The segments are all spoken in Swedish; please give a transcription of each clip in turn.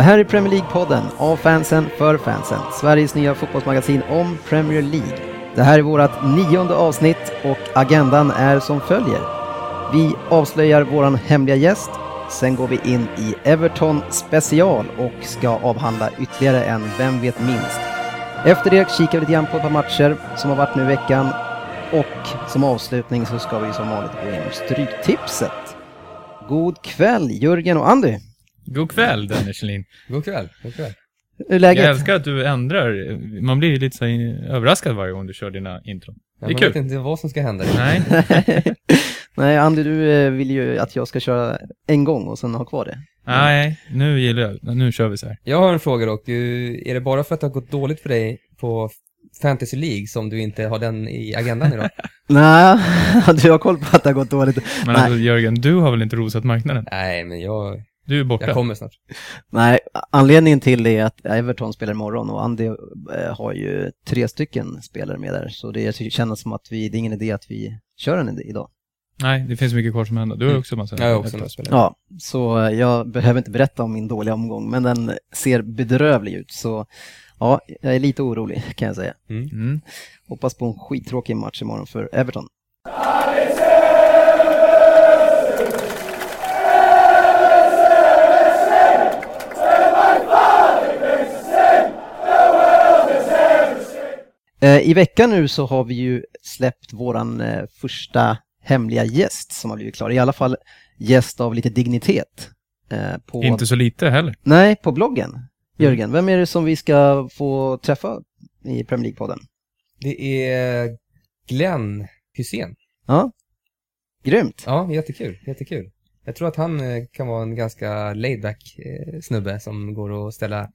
Det här är Premier League-podden av fansen för fansen. Sveriges nya fotbollsmagasin om Premier League. Det här är vårt nionde avsnitt och agendan är som följer. Vi avslöjar våran hemliga gäst, sen går vi in i Everton special och ska avhandla ytterligare en Vem vet minst? Efter det kikar vi lite grann på ett par matcher som har varit nu i veckan och som avslutning så ska vi som vanligt gå igenom Stryktipset. God kväll Jörgen och Andy! God kväll Dennis Kjellin. God kväll, god kväll. Hur läget? Jag älskar att du ändrar. Man blir ju lite så överraskad varje gång du kör dina intron. Ja, Det är man kul. vet inte vad som ska hända. Nej, Nej, Andy, du eh, vill ju att jag ska köra en gång och sen ha kvar det. nej, nu gillar jag Nu kör vi så här. Jag har en fråga dock. Du, är det bara för att det har gått dåligt för dig på Fantasy League som du inte har den i agendan idag? Nej, du har koll på att det har gått dåligt. Men alltså Jörgen, du har väl inte rosat marknaden? Nej, men jag, Du är borta. jag kommer snart. Nej, anledningen till det är att Everton spelar imorgon och Andy eh, har ju tre stycken spelare med där. Så det känns som att vi, det är ingen idé att vi kör den id- idag. Nej, det finns mycket kvar som händer. Du har Mm. också massa... Jag har också några spelare. Ja, så jag behöver inte berätta om min dåliga omgång, men den ser bedrövlig ut. Så ja, jag är lite orolig kan jag säga. Mm. Hoppas på en skittråkig match imorgon för Everton. I veckan nu så har vi ju släppt våran eh, första hemliga gäst som har blivit klar. I alla fall gäst av lite dignitet. eh, På, Inte så lite heller. Nej, på bloggen. Jörgen, vem är det som vi ska få träffa i Premier League-podden? Det är Glenn Hussein. Ja, grymt. Ja, jättekul, jättekul. Jag tror att han eh, kan vara en ganska laid-back eh, snubbe som går att ställa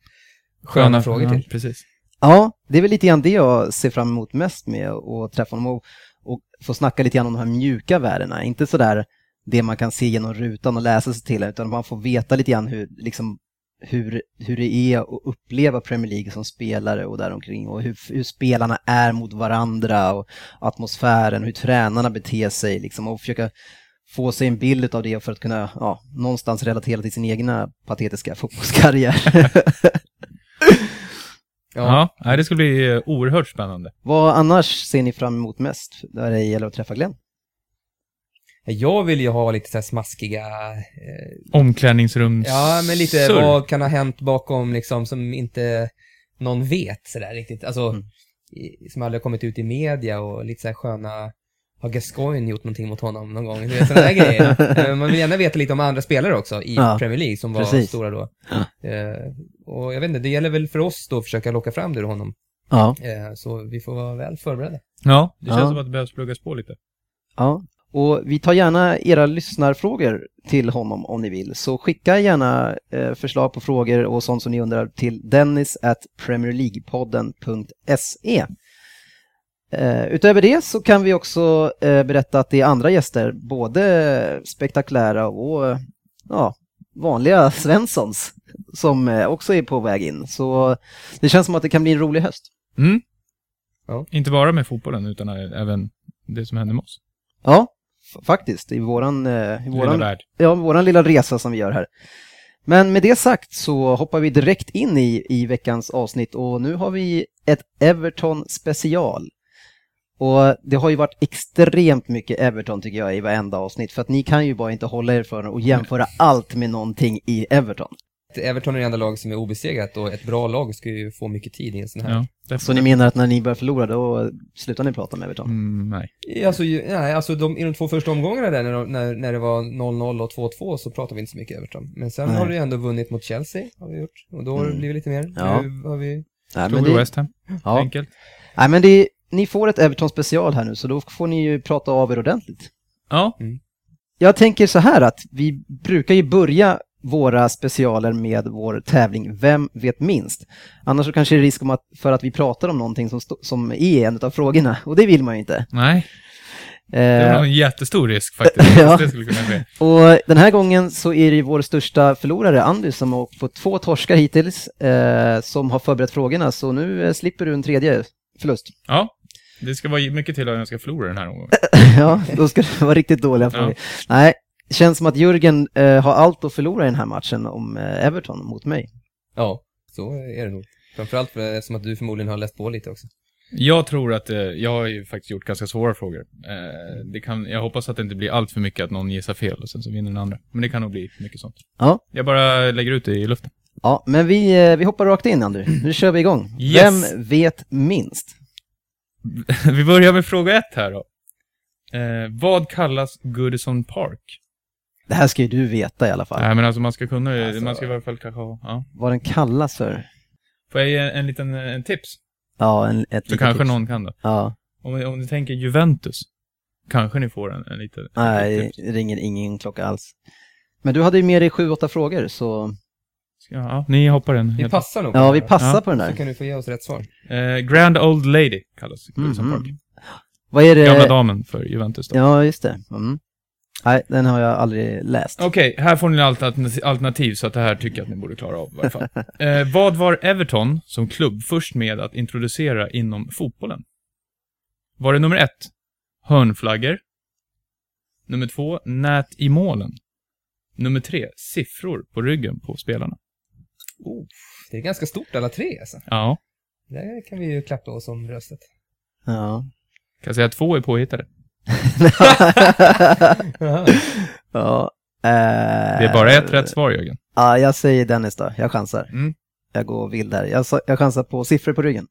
sköna frågor ja, till. Precis. Ja, det är väl lite grann det jag ser fram emot mest med att träffa honom och, och få snacka lite grann om de här mjuka värdena. Inte sådär det man kan se genom rutan och läsa sig till, utan man får veta lite grann hur, liksom, hur, hur det är att uppleva Premier League som spelare och däromkring och hur, hur spelarna är mot varandra och atmosfären, hur tränarna beter sig liksom och försöka få sig en bild av det för att kunna ja, någonstans relatera till sin egna patetiska fotbollskarriär. Ja, Ja, det ska bli eh, oerhört spännande. Vad annars ser ni fram emot mest när det gäller att träffa Glenn? Jag vill ju ha lite så här smaskiga eh, Omklädningsrums... Ja, men lite surr. vad kan ha hänt bakom liksom som inte någon vet sådär riktigt. Alltså, Mm. i, som aldrig har kommit ut i media och lite så här sköna, har Gascoigne gjort någonting mot honom någon gång? Du vet, sådana där grejer. Eh, Man vill gärna veta lite om andra spelare också i Ja, Premier League som var precis. stora då. Eh, och jag vet inte, det gäller väl för oss då att försöka locka fram det ur honom. Ja, Eh, så vi får vara väl förberedda. Ja, det känns Ja. som att det behövs pluggas på lite. ja. Och vi tar gärna era lyssnarfrågor till honom om ni vill. Så skicka gärna eh, förslag på frågor och sånt som ni undrar till dennis at premierleaguepodden.se. Eh, utöver det så kan vi också berätta att det är andra gäster, både spektakulära och ja, vanliga Svenssons, som eh, också är på väg in. Så det känns som att det kan bli en rolig höst. Mm. Ja. Inte bara med fotbollen, utan även det som händer med oss. Ja, faktiskt. I våran, eh, i Lilla våran, värld. ja, våran lilla resa som vi gör här. Men med det sagt så hoppar vi direkt in i, i veckans avsnitt och nu har vi ett Everton special. Och det har ju varit extremt mycket Everton tycker jag i varenda avsnitt för att ni kan ju bara inte hålla er för att jämföra allt med någonting i Everton. Everton är det enda lag som är obesegrat och ett bra lag ska ju få mycket tid i en sån här Ja, Så ni menar att när ni börjar förlora då slutar ni prata om Everton? Mm, nej. Alltså, ju- nej, alltså de, i de två första omgångarna där, när, när, när det var 0-0 och 2-2 så pratade vi inte så mycket Everton. Men sen Nej. har du ju ändå vunnit mot Chelsea, har vi gjort. Och då har det Mm. blivit lite mer. Ja. Nu har vi... Nej, vi det, West Ham. ja. Enkelt. Nej, men det, ni får ett Everton special här nu så då får ni ju prata av er ordentligt. Ja, Jag tänker så här att vi brukar ju börja våra specialer med vår tävling Vem vet minst? Annars så kanske det är risk om att, för att vi pratar om någonting som, som är en av frågorna och det vill man ju inte. nej. Det var Eh, nog en jättestor risk faktiskt. Ja. Det skulle kunna ske. och den här gången så är det vår största förlorare, Andy, som har på två torskar hittills, eh, som har förberett frågorna, så nu eh, slipper du en tredje förlust. Ja, det ska vara mycket till att jag ska förlora den här omgången. ja, då ska det vara riktigt dåliga Ja. frågor. Nej, det känns som att Jürgen eh, har allt att förlora i den här matchen om eh, Everton mot mig. Ja, så är det nog. Framförallt för, eftersom att du förmodligen har läst på lite också. Jag tror att, eh, jag har ju faktiskt gjort ganska svåra frågor. Eh, det kan, jag hoppas att det inte blir allt för mycket att någon gissar fel och sen så vinner den andra. Men det kan nog bli mycket sånt. Ja. Jag bara lägger ut det i luften. Ja, men vi, eh, vi hoppar rakt in, Andrew. Nu kör vi igång. Yes. Vem vet minst? Vi börjar med fråga ett här då. Eh, vad kallas Goodison Park? Det här ska ju du veta i alla fall. Nej men alltså man ska kunna. Alltså- man ska i alla fall kanske ha, ja. Vad den kallas för. Får jag ge en, en liten en tips? Ja, en, ett Så kanske tips. någon kan då. Ja, Om, om ni tänker Juventus, kanske ni får en, en liten... nej, det ringer ingen klocka alls. Men du hade ju med dig sju, åtta frågor, så Ja, ni hoppar den. Vi passar nog på ja, det vi passar Ja. på den Så där. kan du få ge oss rätt svar. Eh, Grand Old Lady kallas Goodison Mhm. Park. Vad är det? Gamla damen för Juventus då. Ja, just det. Mm. Nej, den har jag aldrig läst. Okej, här får ni alternativ, alternativ så att det här tycker jag att ni borde klara av i varje fall. eh, vad var Everton som klubb först med att introducera inom fotbollen? Var det nummer ett, hörnflaggor? Nummer två, nät i målen? Nummer tre, siffror på ryggen på spelarna? Oh, det är ganska stort alla tre alltså. Ja, Där kan vi ju klappa oss om bröstet. Ja. kan jag säga att två är påhittade. ja. Eh, Det är bara ett rätt svar, Jörgen. Ja, jag säger Dennis då. Jag chansar. Mm. Jag går vild här. Jag, jag chansar på siffror på ryggen.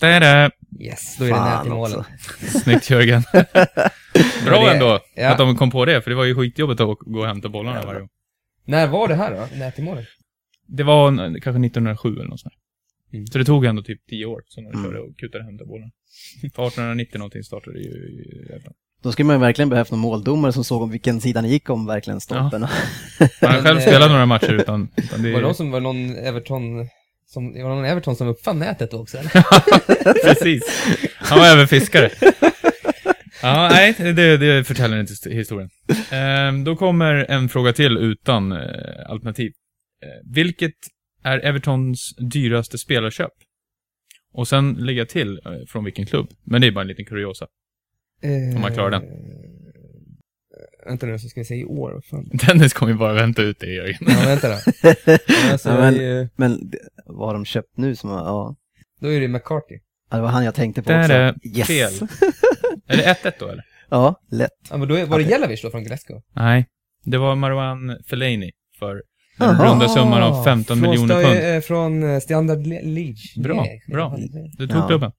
Det är det. Yes, då är det nät i målen. också. Snyggt Jörgen. Bra det- ändå ja. att de kom på det, för det var ju skitjobbigt att gå och hämta bollarna varje gång. När var det här då? Nät i målen? Det var en- kanske 1907 eller något sånt. Mm. Så det tog ändå typ 10 år, så när de Mm. körde och kutade hem bollen. För 1890 någonting startade det ju i Everton. Då skulle man ju verkligen behövt någon måldomare som såg om vilken sida ni gick om verkligen stolpen. Han har själv spelat några matcher utan, utan det Var det någon som, var någon Everton som, var det någon Everton som uppfann nätet också eller? Precis. Han var även fiskare. Ja, nej, det, det förtäljer inte st- historien. Ehm, då kommer en fråga till utan eh, alternativ. Eh, vilket är Evertons dyraste spelarköp? Och sen lägga till eh, från vilken klubb. Men det är bara en liten kuriosa. Om man klarar den. Eh, Vänta nu, så ska vi se i år. Fan. Dennis kommer ju bara vänta ut det, Jörgen. Ja, vänta då. Alltså, Ja, men- ju- Men vad har de köpt nu som var, ja. då är det McCarthy. Ja, Det var han jag tänkte på Där också. är yes. fel. Är det 1-1 då, eller? Ja, lätt. Ja, men då är, var det. Jelavic då från Glasgow? Nej. Det var Marwan Fellaini för den runda summan av 15 från miljoner pund. eh, Från eh, Standard Le- Liège. Bra, bra. Du tog Ja. klubben.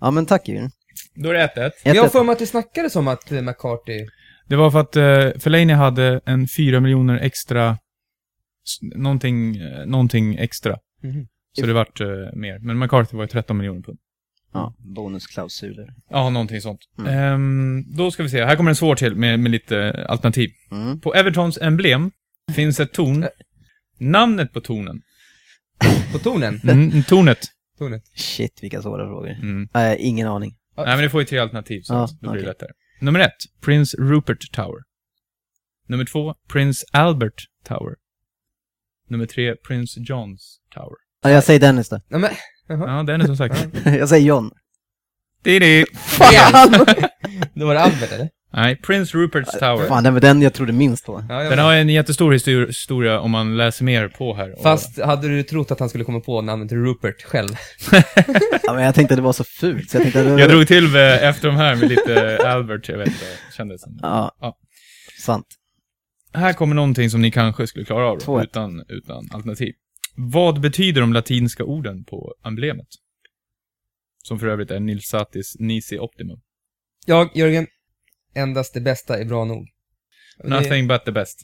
Ja, men tack Jürgen. Då är det 1-1. Jag har för mig att det snackades om att eh, McCarthy... Det var för att uh, Fellaini hade en 4 miljoner extra, någonting, någonting extra. Mhm. Så det vart eh, mer. Men McCarthy var ju 13 miljoner pund. Ja, bonusklausuler. Ja, någonting sånt. Mm. Ehm, då ska vi se, här kommer en svår till med, med lite alternativ. Mm. På Evertons emblem finns ett torn. Namnet på tornen. På tonen? Mm, tornet. Tornet. Shit, vilka svåra frågor. Mm. Nej, ingen aning. Ja. Nej, men det får ju tre alternativ, så Ja, då blir det lättare. Nummer ett, Prince Rupert Tower. Nummer två, Prince Albert Tower. Nummer tre, Prince Johns Tower. Ja, jag säger Dennis då. Nej men, jaha. Ja, den är som sagt. jag säger John. Didi. Fan! Då var det Albert eller? Nej, Prince Rupert's Tower. Fan, den var den jag trodde minst på. Ja, jag Den har en jättestor histor- historia om man läser mer på här. Och- Fast hade du trott att han skulle komma på namnet Rupert själv? Ja, men jag tänkte att det var så fult, så jag tänkte att... Jag drog till med, efter de här med lite Albert, jag vet inte, kändes som. Ja, Ja. sant. Här kommer någonting som ni kanske skulle klara av Två då, ett. utan, utan alternativ. Vad betyder de latinska orden på emblemet? Som för övrigt är Nilsatis Nisi Optimum. Jag, Jörgen, endast det bästa är bra nog. Det- Nothing but the best.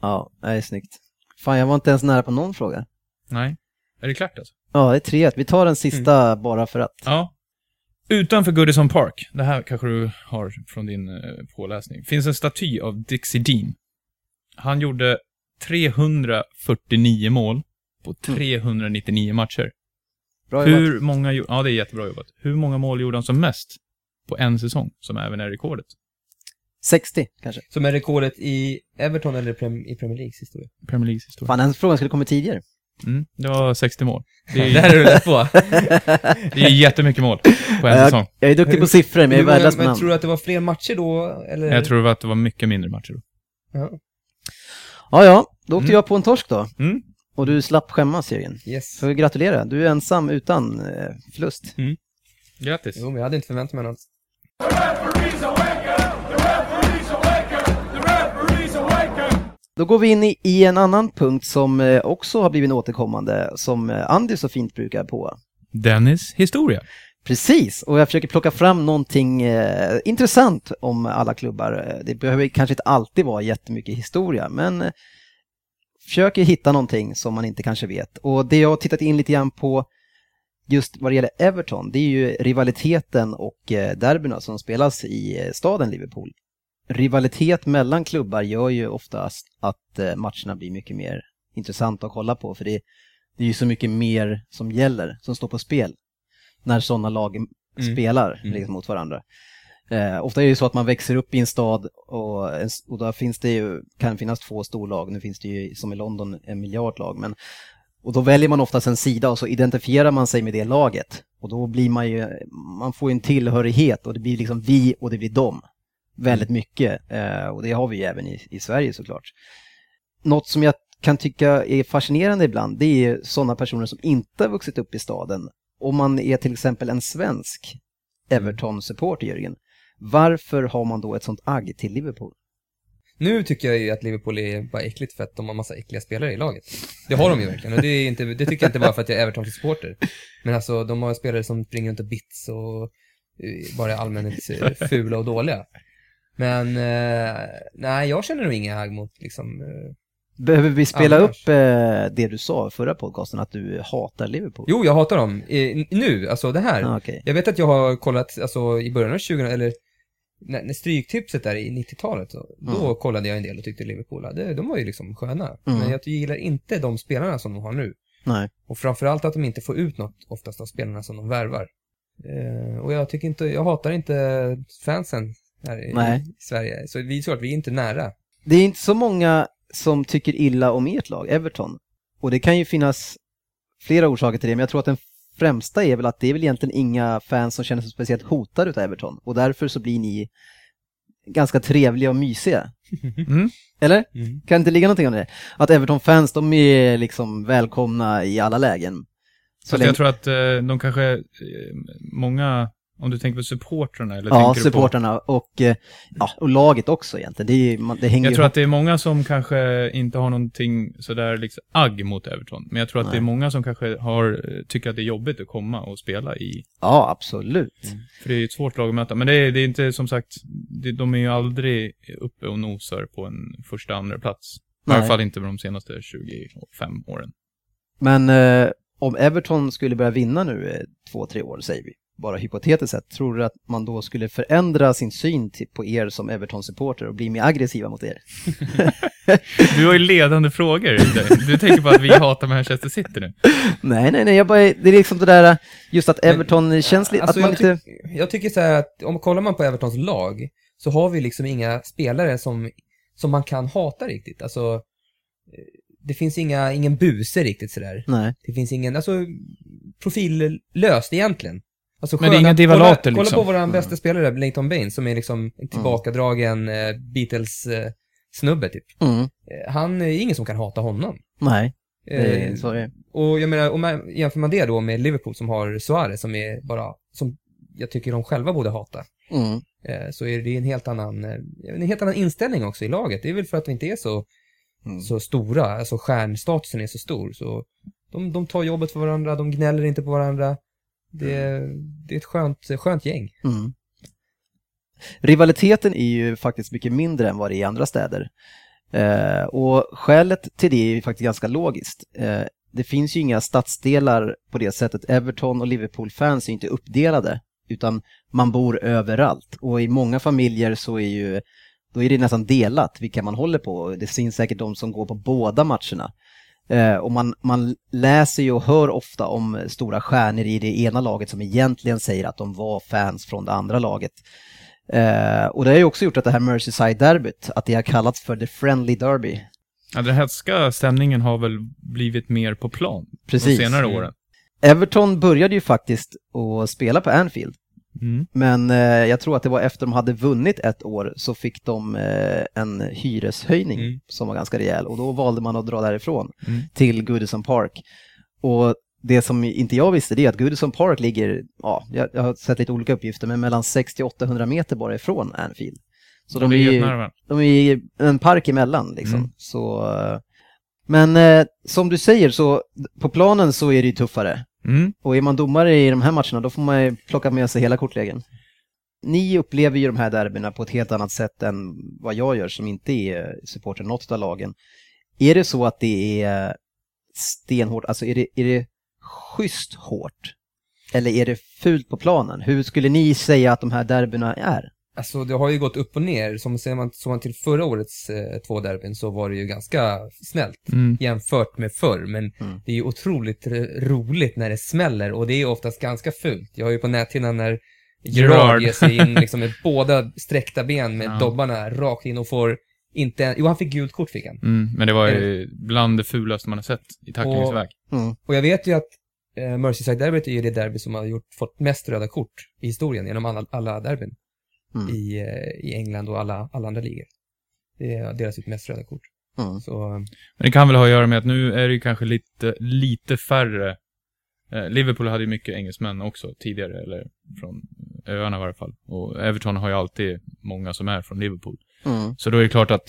Ja, det är snyggt. Fan, jag var inte ens nära på någon fråga. Nej. Är det klart alltså? Ja, det är tre Vi tar den sista bara för att. Ja. Utanför Goodison Park, det här kanske du har från din eh, påläsning, finns en staty av Dixie Dean. Han gjorde 349 mål på 399 matcher. Bra jobbat. Hur många, gjo- ja det är jättebra jobbat. Hur många mål gjorde han som mest på en säsong, som även är rekordet? 60 kanske. Som är rekordet i Everton eller prem, i Premier Leagues historia. Premier Leagues historia. Fan, den frågan skulle kommit tidigare. Mm, det var 60 mål. Det Där är, är du rätt på. det är jättemycket mål på en Jag, säsong. jag är duktig på siffror, men jag är värdelös men namn. tror du att det var fler matcher då? Eller? Jag tror att det var mycket mindre matcher då. Ja. Ja, ja, då åkte Mm. jag på en torsk då. Mm. Och du slapp skämmas Jörgen. Yes. Så gratulera, du är ensam utan eh, förlust. Grattis. Jo, men jag hade inte förväntat mig något. Då går vi in i, i en annan punkt som eh, också har blivit återkommande, som eh, Andy så fint brukar på. Dennis historia. Precis, och jag försöker plocka fram någonting eh, intressant om alla klubbar. Eh, Det behöver kanske inte alltid vara jättemycket historia, men eh, försöker hitta någonting som man inte kanske vet. Och det jag har tittat in lite grann på just vad det gäller Everton, det är ju rivaliteten och eh, derbyna som spelas i eh, staden Liverpool. Rivalitet mellan klubbar gör ju oftast att eh, matcherna blir mycket mer intressanta att kolla på, för det, det är ju så mycket mer som gäller, som står på spel när sådana lag Mm. spelar Mm. liksom, mot varandra. Eh, ofta är det ju så att man växer upp i en stad och, en, och då finns det ju, kan finnas två storlag, nu finns det ju som i London en miljard lag, men och då väljer man oftast en sida och så identifierar man sig med det laget. Och då blir man ju, man får ju en tillhörighet och det blir liksom vi och det blir dem. Väldigt mycket. Eh, och det har vi ju även i, i Sverige såklart. Något som jag kan tycka är fascinerande ibland, det är sådana personer som inte har vuxit upp i staden. Om man är till exempel en svensk Everton-supporter, Jörgen. Varför har man då ett sånt agg till Liverpool? Nu tycker jag ju att Liverpool är bara äckligt för att de har massa äckliga spelare i laget. Det har de ju verkligen och det, är inte, det tycker jag inte bara för att jag är Everton-supporter. Men alltså, de har spelare som springer runt och bits och eh, bara är allmänt eh, fula och dåliga. Men, eh, nej, jag känner nog inga agg mot liksom, eh, Behöver vi spela Annars? upp eh, det du sa förra podcasten, att du hatar Liverpool? Jo, jag hatar dem. Eh, nu, alltså det här. Ah, okej. Jag vet att jag har kollat, alltså i början av 20, eller när, när stryktipset där i 90-talet, så, då Mm. kollade jag en del och tyckte Liverpool, hade- de var ju liksom sköna. Mm. Men jag gillar inte de spelarna som de har nu. Nej. Och framförallt att de inte får ut något oftast av spelarna som de värvar. Eh, och jag tycker inte, jag hatar inte fansen här i, Nej. Sverige. Så vi tror att vi är inte nära. Det är inte så många som tycker illa om ert lag, Everton. Och det kan ju finnas flera orsaker till det, men jag tror att den främsta är väl att det är väl egentligen inga fans som känner sig speciellt hotade utav Everton. Och därför så blir ni ganska trevliga och mysiga. Mm. Eller? Mm. Kan det inte ligga någonting om det? Att Everton-fans, de är liksom välkomna i alla lägen. Så Så länge... jag tror att eh, de kanske, eh, många, om du tänker på supportrarna eller Ja, du på... supporterna och, eh, ja, och laget också egentligen. Det, är, det hänger Jag tror ihop. att det är många som kanske inte har någonting sådär liksom agg mot Everton. Men jag tror att Nej. det är många som kanske har, eh, tycker att det är jobbigt att komma och spela i. Ja, absolut. För det är ju ett svårt lag att möta. Men det är, det är inte som sagt, det, de är ju aldrig uppe och nosar på en första, andra plats. I Nej. alla fall inte de senaste 25 åren. Men eh, om Everton skulle börja vinna nu eh, två, tre år, säger vi, bara hypotetiskt sett, tror du att man då skulle förändra sin syn på er som Everton-supporter och bli mer aggressiva mot er? Du har ju ledande frågor. Du tänker på att vi hatar Manchester City nu. nej, nej, nej, jag bara, det är liksom det där, just att Men, Everton känns lite, Alltså, att man jag, inte... jag tycker så här att om kollar man på Evertons lag så har vi liksom inga spelare som, som man kan hata riktigt. Alltså, eh, det finns inga, ingen buse riktigt sådär. Nej. Det finns ingen, alltså profillöst egentligen. Alltså, Men det är inga divalater, kolla, liksom. Kolla på våran bästa spelare, Leighton Baines, som är liksom en tillbakadragen eh, Beatles-snubbe typ. Mm. Eh, han är ingen som kan hata honom. Nej, det är Eh, så är och jag menar, om man jämför man det då med Liverpool som har Suarez som är bara, som jag tycker de själva borde hata. Mm. Eh, så är det en helt annan, eh, en helt annan inställning också i laget. Det är väl för att vi inte är så, Mm. så stora, alltså stjärnstatusen är så stor. Så de, de tar jobbet för varandra, de gnäller inte på varandra. Det, det är ett skönt, skönt gäng. Mm. Rivaliteten är ju faktiskt mycket mindre än vad det är i andra städer. Eh, och skälet till det är ju faktiskt ganska logiskt. Eh, det finns ju inga stadsdelar på det sättet. Everton och Liverpool-fans är inte uppdelade, utan man bor överallt. Och i många familjer så är ju då är det nästan delat vilka man håller på. Det finns säkert de som går på båda matcherna. Eh, och man, man läser ju och hör ofta om stora stjärnor i det ena laget som egentligen säger att de var fans från det andra laget. Eh, och det har ju också gjort att det här Merseyside-derbyt, att det har kallats för the friendly derby. Ja, den hätska stämningen har väl blivit mer på plan Precis. de senare åren. Everton började ju faktiskt att spela på Anfield Mm. Men eh, jag tror att det var efter de hade vunnit ett år så fick de eh, en hyreshöjning Mm. som var ganska rejäl och då valde man att dra därifrån Mm. till Goodison Park. Och det som inte jag visste det är att Goodison Park ligger, ja, jag, jag har sett lite olika uppgifter, men mellan 60 till 800 meter bara ifrån Anfield. Så de, de är de är en park emellan liksom. Mm. Så, eh, men eh, som du säger så på planen så är det ju tuffare. Mm. Och är man domare i de här matcherna då får man ju plocka med sig hela kortleken. Ni upplever ju de här derbyna på ett helt annat sätt än vad jag gör som inte är supporter något av lagen. Är det så att det är stenhårt, alltså är det, är det schysst hårt? Eller är det fult på planen? Hur skulle ni säga att de här derbyna är? Alltså det har ju gått upp och ner. Som ser man, man till förra årets eh, två derbyn så var det ju ganska snällt Mm. jämfört med förr. Men Mm. det är ju otroligt roligt när det smäller och det är oftast ganska fult. Jag har ju på näthinnan när Gerard ger sig in liksom med båda sträckta ben med Ja. dobbarna rakt in och får inte, jo han fick gult kort fick han. Mm. Men det var ju bland det fulaste man har sett i tacklingsväg. Mm. Och jag vet ju att eh, Merseyside-derbyt är ju det derby som har gjort, fått mest röda kort i historien genom alla, alla derbyn Mm. i, eh, i England och alla, alla andra ligor. Det är deras ut mest röda kort. Mm. Så, eh, Men det kan väl ha att göra med att nu är det ju kanske lite, lite färre. Eh, Liverpool hade ju mycket engelsmän också tidigare, eller från öarna i varje fall. Och Everton har ju alltid många som är från Liverpool. Mm. Så då är det klart att,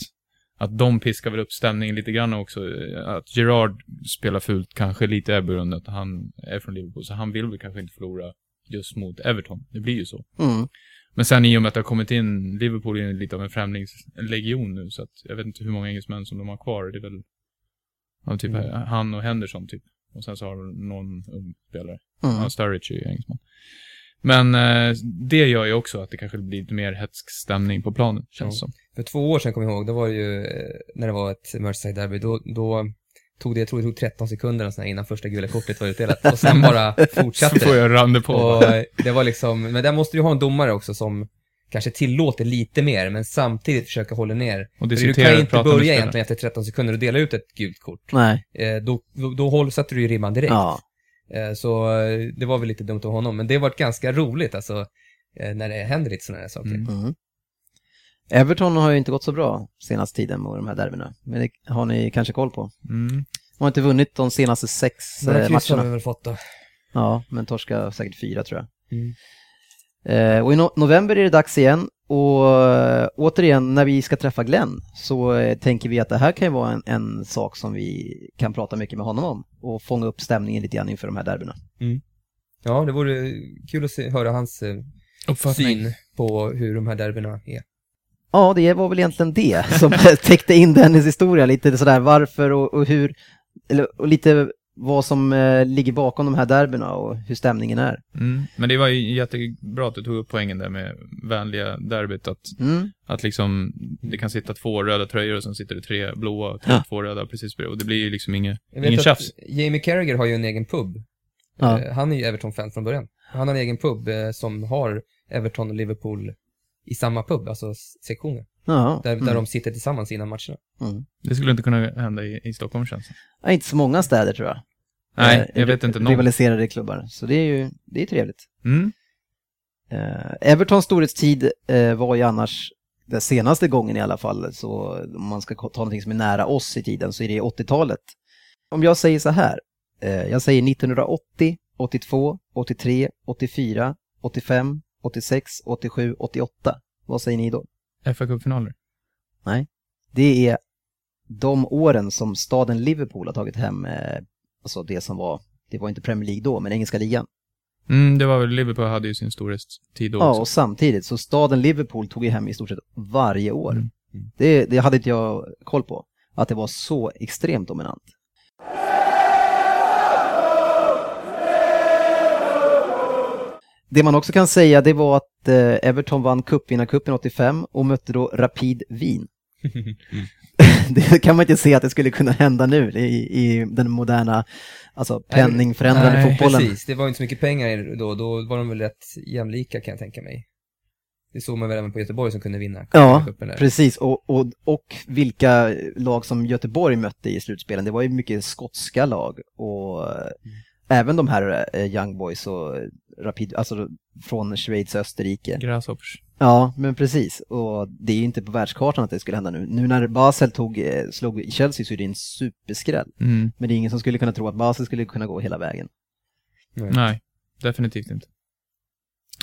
att de piskar väl upp stämningen lite grann också. Att Gerard spelar fult kanske lite är beroende att han är från Liverpool, så han vill väl kanske inte förlora just mot Everton. Det blir ju så. Mm. Men sen i och med att det har kommit in, Liverpool är lite av en främlingslegion nu, så att jag vet inte hur många engelsmän som de har kvar. Det är väl ja, typ Mm. han och Henderson typ. Och sen så har de någon ung spelare. Mm. Ja, Sturridge är ju engelsman. Men eh, det gör ju också att det kanske blir lite mer hetsk stämning på planen, känns Ja. som. för två år sedan kommer jag ihåg, då var det ju, eh, när det var ett Merseyside-derby, då, då tog det, jag tror det tog 13 sekunder sådär innan första gula kortet var utdelat. Och sen bara fortsatte Så får det. jag rann det på. Och det var liksom, men där måste du ha en domare också som kanske tillåter lite mer, men samtidigt försöka hålla ner. och För du kan ju inte börja egentligen efter 13 sekunder och dela ut ett gult kort. Nej. Eh, då, då, då håll, satte du ju ribban direkt. Ja. Eh, så eh, det var väl lite dumt av honom, men det har varit ganska roligt alltså, eh, när det händer lite sådana här saker. Mm. Mm. Everton har ju inte gått så bra senaste tiden med de här derbyna. Men det har ni kanske koll på. Mm. De har inte vunnit de senaste sex eh, kryss har vi matcherna. väl fått då. Ja, men torska säkert fyra tror jag. Mm. Eh, och i no- november är det dags igen och eh, återigen när vi ska träffa Glenn så eh, tänker vi att det här kan ju vara en, en sak som vi kan prata mycket med honom om och fånga upp stämningen lite grann inför de här derbyna. Ja, det vore kul att se, höra hans eh, Uppfattning. syn på hur de här derbyna är. Ja, det var väl egentligen det som täckte in Dennis historia, lite sådär varför och, och hur, eller, och lite vad som eh, ligger bakom de här derbyna och hur stämningen är. Mm. Men det var ju jättebra att du tog upp poängen där med vänliga derbyt. Att, Mm. att liksom, det kan sitta två röda tröjor och sen sitter det tre blåa och Ja. två röda precis bredvid. Och det blir ju liksom inget, ingen tjafs. Jamie Carragher har ju en egen pub. Ja. Eh, Han är ju Everton-fan från början. Han har en egen pub eh, som har Everton och Liverpool i samma pub, alltså sektioner. Ja, Där, mm. där de sitter tillsammans innan matcherna. mm. Det skulle inte kunna hända i, i Stockholm känns det Ja, inte så många städer tror jag. Nej, Eh, jag vet inte någon. Rivaliserade klubbar, så det är ju det är trevligt. Mm. Eh, Evertons storhetstid eh, var ju annars den senaste gången i alla fall, så om man ska ta någonting som är nära oss i tiden så är det 80-talet. Om jag säger så här, eh, jag säger 1980, 82, 83, 84, 85, 86, 87, 88. Vad säger ni då? fa Cup-finaler. Det är de åren som staden Liverpool har tagit hem, eh, alltså det som var, det var inte Premier League då, men engelska ligan. Mm, det var väl, Liverpool hade ju sin storhetstid då Ja, också. och samtidigt, så staden Liverpool tog ju hem i stort sett varje år. Mm. Det, det hade inte jag koll på, att det var så extremt dominant. Det man också kan säga det var att eh, Everton vann cupvinnarcupen 85 och mötte då Rapid Wien. det kan man inte se att det skulle kunna hända nu i, i den moderna, alltså penningförändrande Nej, fotbollen. Precis, det var inte så mycket pengar då, då var de väl rätt jämlika kan jag tänka mig. Det såg man väl även på Göteborg som kunde vinna Ja. Precis, och, och, och vilka lag som Göteborg mötte i slutspelen. Det var ju mycket skotska lag och eh, även de här eh, Young Boys och Rapid, alltså från Schweiz och Österrike. Grasshoppers. Ja, men precis. Och det är ju inte på världskartan att det skulle hända nu. Nu när Basel tog, eh, slog Chelsea så är det en superskräll. Mm. Men det är ingen som skulle kunna tro att Basel skulle kunna gå hela vägen. Nej, definitivt inte.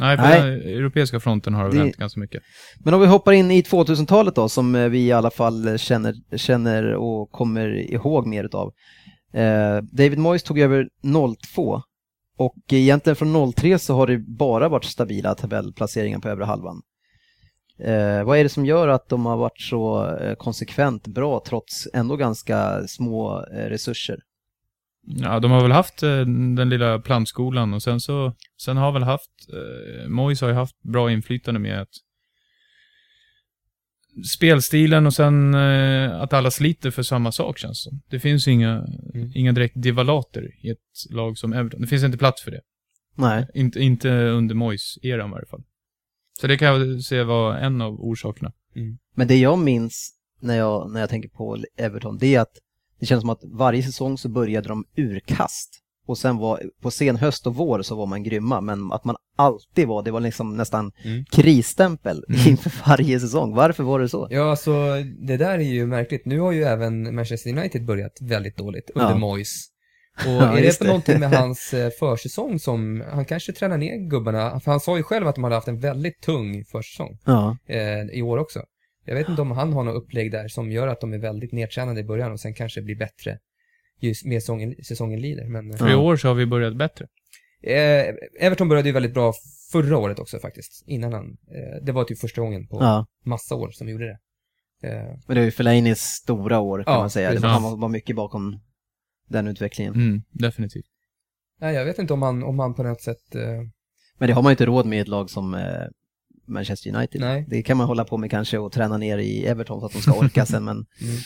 Nej, på Nej. den europeiska fronten har det Det- hänt ganska mycket. Men om vi hoppar in i 2000-talet då, som eh, vi i alla fall känner, känner och kommer ihåg mer utav. Eh, David Moyes tog över 02 och egentligen från 03 så har det bara varit stabila tabellplaceringar på övre halvan. Eh, vad är det som gör att de har varit så eh, konsekvent bra trots ändå ganska små eh, resurser? Ja, de har väl haft eh, den lilla plantskolan och sen så, sen har väl haft, eh, Moise har ju haft bra inflytande med att spelstilen och sen eh, att alla sliter för samma sak känns som. Det finns inga, Mm. inga direkt divalater i ett lag som Everton. Det finns inte plats för det. Nej. Inte, inte under Moyes-eran i varje fall. Så det kan jag se vara en av orsakerna. Men det jag minns när jag, när jag tänker på Everton, det är att det känns som att varje säsong så började de urkast. Och sen var, på sen höst och vår så var man grymma, men att man alltid var, det var liksom nästan Mm. krisstämpel Mm. inför varje säsong. Varför var det så? Ja, alltså det där är ju märkligt. Nu har ju även Manchester United börjat väldigt dåligt under Ja. Moyes. Och Ja, är det för någonting med hans eh, försäsong som, han kanske tränar ner gubbarna, för han sa ju själv att de hade haft en väldigt tung försäsong Ja, eh, i år också. Jag vet inte om han har något upplägg där som gör att de är väldigt nedtränade i början och sen kanske blir bättre ju mer säsongen, säsongen lider. Men, För i år så har vi börjat bättre. eh, Everton började ju väldigt bra förra året också faktiskt, innan han, eh, det var typ första gången på ja. massa år som vi gjorde det. Eh, Men det är ju Felainis stora år kan Ja, man säga. Det var, han var, var mycket bakom den utvecklingen. Mm, definitivt. nej, jag vet inte om han, om han på något sätt, eh, Men det har man ju inte råd med i ett lag som eh, Manchester United. Nej. Det kan man hålla på med kanske och träna ner i Everton för att de ska orka sen, men Mm.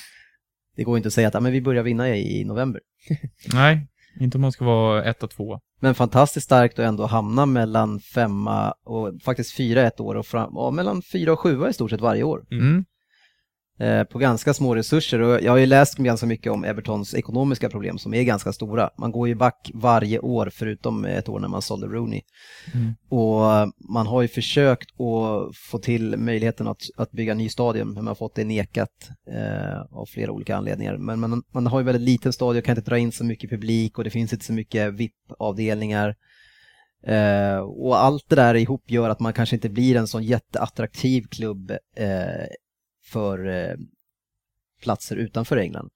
Det går inte att säga att ja, men vi börjar vinna i, november. Nej, inte om man ska vara etta, tvåa. Men fantastiskt starkt att ändå hamna mellan femma och faktiskt fyra ett år och fram, ja, mellan fyra och sjua i stort sett varje år. Mm. Eh, på ganska små resurser och jag har ju läst ganska mycket om Evertons ekonomiska problem som är ganska stora. Man går ju back varje år förutom ett år när man sålde Rooney. Mm. Och eh, man har ju försökt att få till möjligheten att, att bygga en ny stadion, men man har fått det nekat eh, av flera olika anledningar. Men man, man har ju väldigt liten stadion, kan inte dra in så mycket publik och det finns inte så mycket VIP-avdelningar. Eh, och allt det där ihop gör att man kanske inte blir en sån jätteattraktiv klubb eh, för eh, platser utanför England.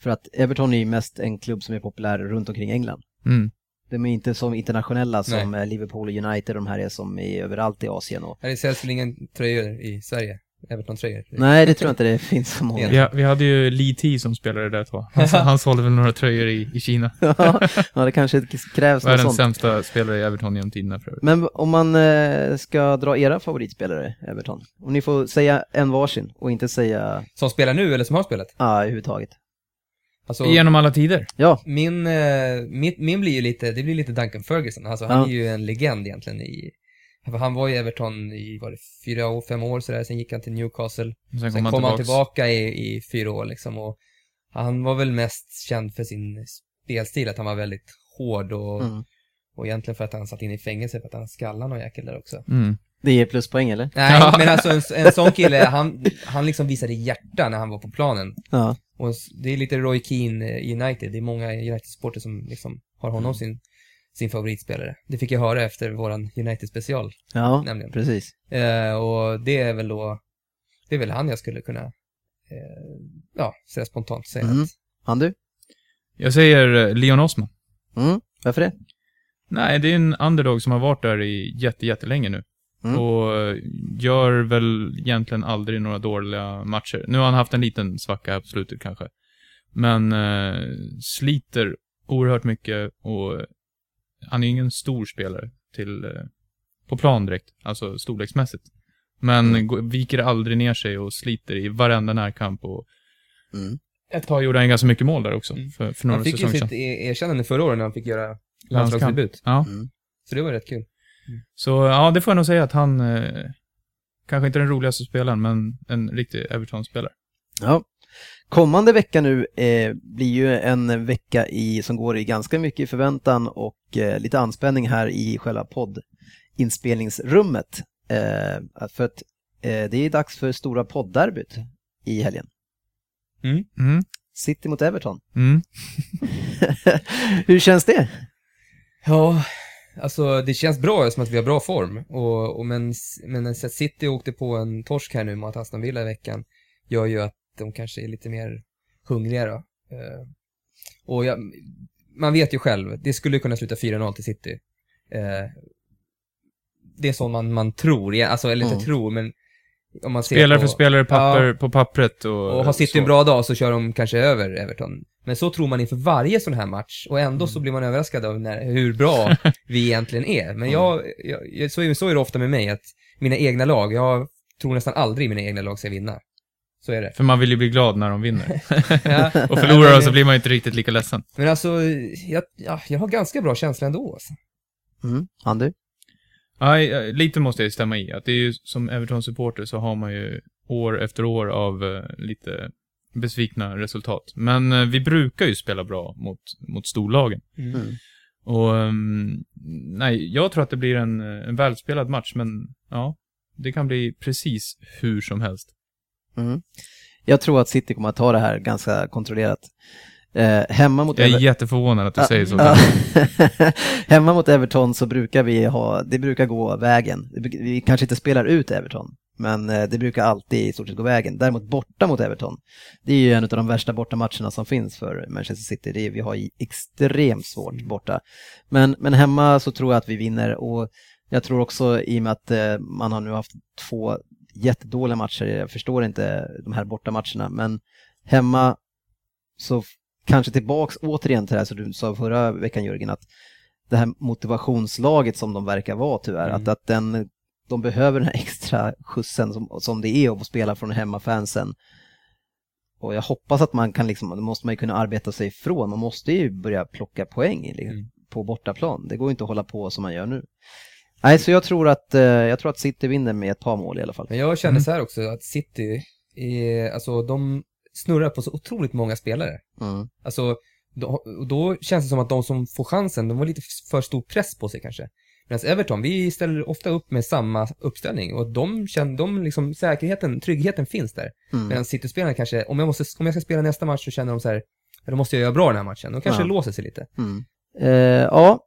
För att Everton är ju mest en klubb som är populär runt omkring England. Mm. De är inte som internationella som eh, Liverpool och United, de här är som är överallt i Asien. Och... det säljs väl ingen tröjor i Sverige? Everton-tröjor? Nej, det tror jag inte det finns så många. Vi, vi hade ju Lee T som spelade där tag. Han, han sålde väl några tröjor i, i Kina. ja, det kanske krävs något sånt. sämsta spelare i Everton genom tiderna för övrigt. Men om man eh, ska dra era favoritspelare, Everton, om ni får säga en varsin och inte säga Som spelar nu eller som har spelat? ah, överhuvudtaget. Alltså, Genom alla tider. Ja, min, eh, min, min blir ju lite, det blir lite Duncan Ferguson. Alltså han Ja. är ju en legend egentligen i, han var i Everton i, var det fyra år, fem år sådär, sen gick han till Newcastle. Sen, Sen kom kom han han tillbaks. tillbaka i, i fyra år liksom och han var väl mest känd för sin spelstil, att han var väldigt hård och, mm. och egentligen för att han satt in i fängelse för att han skallade någon jäkel där också. Mm. det ger pluspoäng eller? Nej, Ja. men alltså en, en sån kille, han, han liksom visade hjärta när han var på planen. Ja, Och det är lite Roy Keane i United, det är många United-supporter som liksom har honom Mm. sin, sin favoritspelare. Det fick jag höra efter våran United-special, ja nämligen. precis. Eh, och det är väl då, det är väl han jag skulle kunna, eh, ja, säga spontant säga Mm. att, Han du? Jag säger eh, Leon Osman. Mm. Varför det? Nej, det är en underdog som har varit där i jätte, jättelänge nu. Mm. Och eh, gör väl egentligen aldrig några dåliga matcher. Nu har han haft en liten svacka här på slutet kanske. Men eh, sliter oerhört mycket och han är ingen stor spelare till, eh, på plan direkt, alltså storleksmässigt. Men Mm. viker aldrig ner sig och sliter i varenda närkamp och Mm. ett tag gjorde han ganska mycket mål där också, Mm. för, för några han fick ju säsonger sitt sedan. e- erkännande förra året när han fick göra landslagsdebut. Ja. Mm. Så det var rätt kul. Så ja, det får jag nog säga att han, eh, kanske inte den roligaste spelaren, men en riktig Everton-spelare. Ja. Kommande vecka nu eh, blir ju en vecka i, som går i ganska mycket förväntan och eh, lite anspänning här i själva poddinspelningsrummet. Eh, för att eh, det är dags för stora poddderbyt i helgen. Mm. City mot Everton. Mm. Hur känns det? Ja, alltså det känns bra som att vi har bra form. Och, och men, men City åkte på en torsk här nu mot Aston Villa i veckan gör ju att de kanske är lite mer hungriga då. Eh, och jag, man vet ju själv, det skulle kunna sluta 4-0 till City. Eh, det är så man, man tror, alltså, eller inte Mm. tror, men om man ser Spelare på, för spelare papper, Ja. på pappret och... och har City så. en bra dag så kör de kanske över Everton. Men så tror man inför varje sån här match och ändå så blir man överraskad av när, hur bra vi egentligen är. Men jag, jag så, är, så är det ofta med mig att mina egna lag, jag tror nästan aldrig mina egna lag ska vinna. Så är det. För man vill ju bli glad när de vinner. Ja. Och förlorar de så blir man ju inte riktigt lika ledsen. Men alltså, jag, ja, jag har ganska bra känsla ändå. Alltså. Mm. Andy? Nej, eh, lite måste jag stämma i. Att det är ju som Everton-supporter så har man ju år efter år av eh, lite besvikna resultat. Men eh, vi brukar ju spela bra mot, mot storlagen. Mm. Och ehm, nej, jag tror att det blir en, eh, en välspelad match, men ja, det kan bli precis hur som helst. Mm. Jag tror att City kommer att ta det här ganska kontrollerat. Eh, hemma mot Jag är Ever- jätteförvånad att du säger så. Ja. Hemma mot Everton så brukar vi ha, det brukar gå vägen. Vi kanske inte spelar ut Everton, men eh, det brukar alltid i stort sett gå vägen. Däremot borta mot Everton, det är ju en av de värsta bortamatcherna som finns för Manchester City. Det är, vi har i- extremt svårt borta. Men, men hemma så tror jag att vi vinner och jag tror också i och med att eh, man har nu haft två jättedåliga matcher, jag förstår inte de här bortamatcherna, men hemma så kanske tillbaks återigen till det här som du sa förra veckan Jörgen, att det här motivationslaget som de verkar vara tyvärr, Mm. att, att den, de behöver den här extra skjutsen som, som det är att få spela från hemmafansen. Och jag hoppas att man kan liksom, det måste man ju kunna arbeta sig ifrån, man måste ju börja plocka poäng i- Mm. på bortaplan. Det går ju inte att hålla på som man gör nu. Nej, så jag tror att, eh, jag tror att City vinner med ett par mål i alla fall. Men jag känner Mm. så här också, att City, är, alltså de snurrar på så otroligt många spelare. Mm. Alltså, då, då känns det som att de som får chansen, de har lite för stor press på sig kanske. Medan Everton, vi ställer ofta upp med samma uppställning och de känner, de liksom, säkerheten, tryggheten finns där. Mm. Medan City-spelarna kanske, om jag, måste, om jag ska spela nästa match så känner de så här, "Ja, då måste jag göra bra den här matchen. De kanske Ja. låser sig lite. Mm. Eh, ja,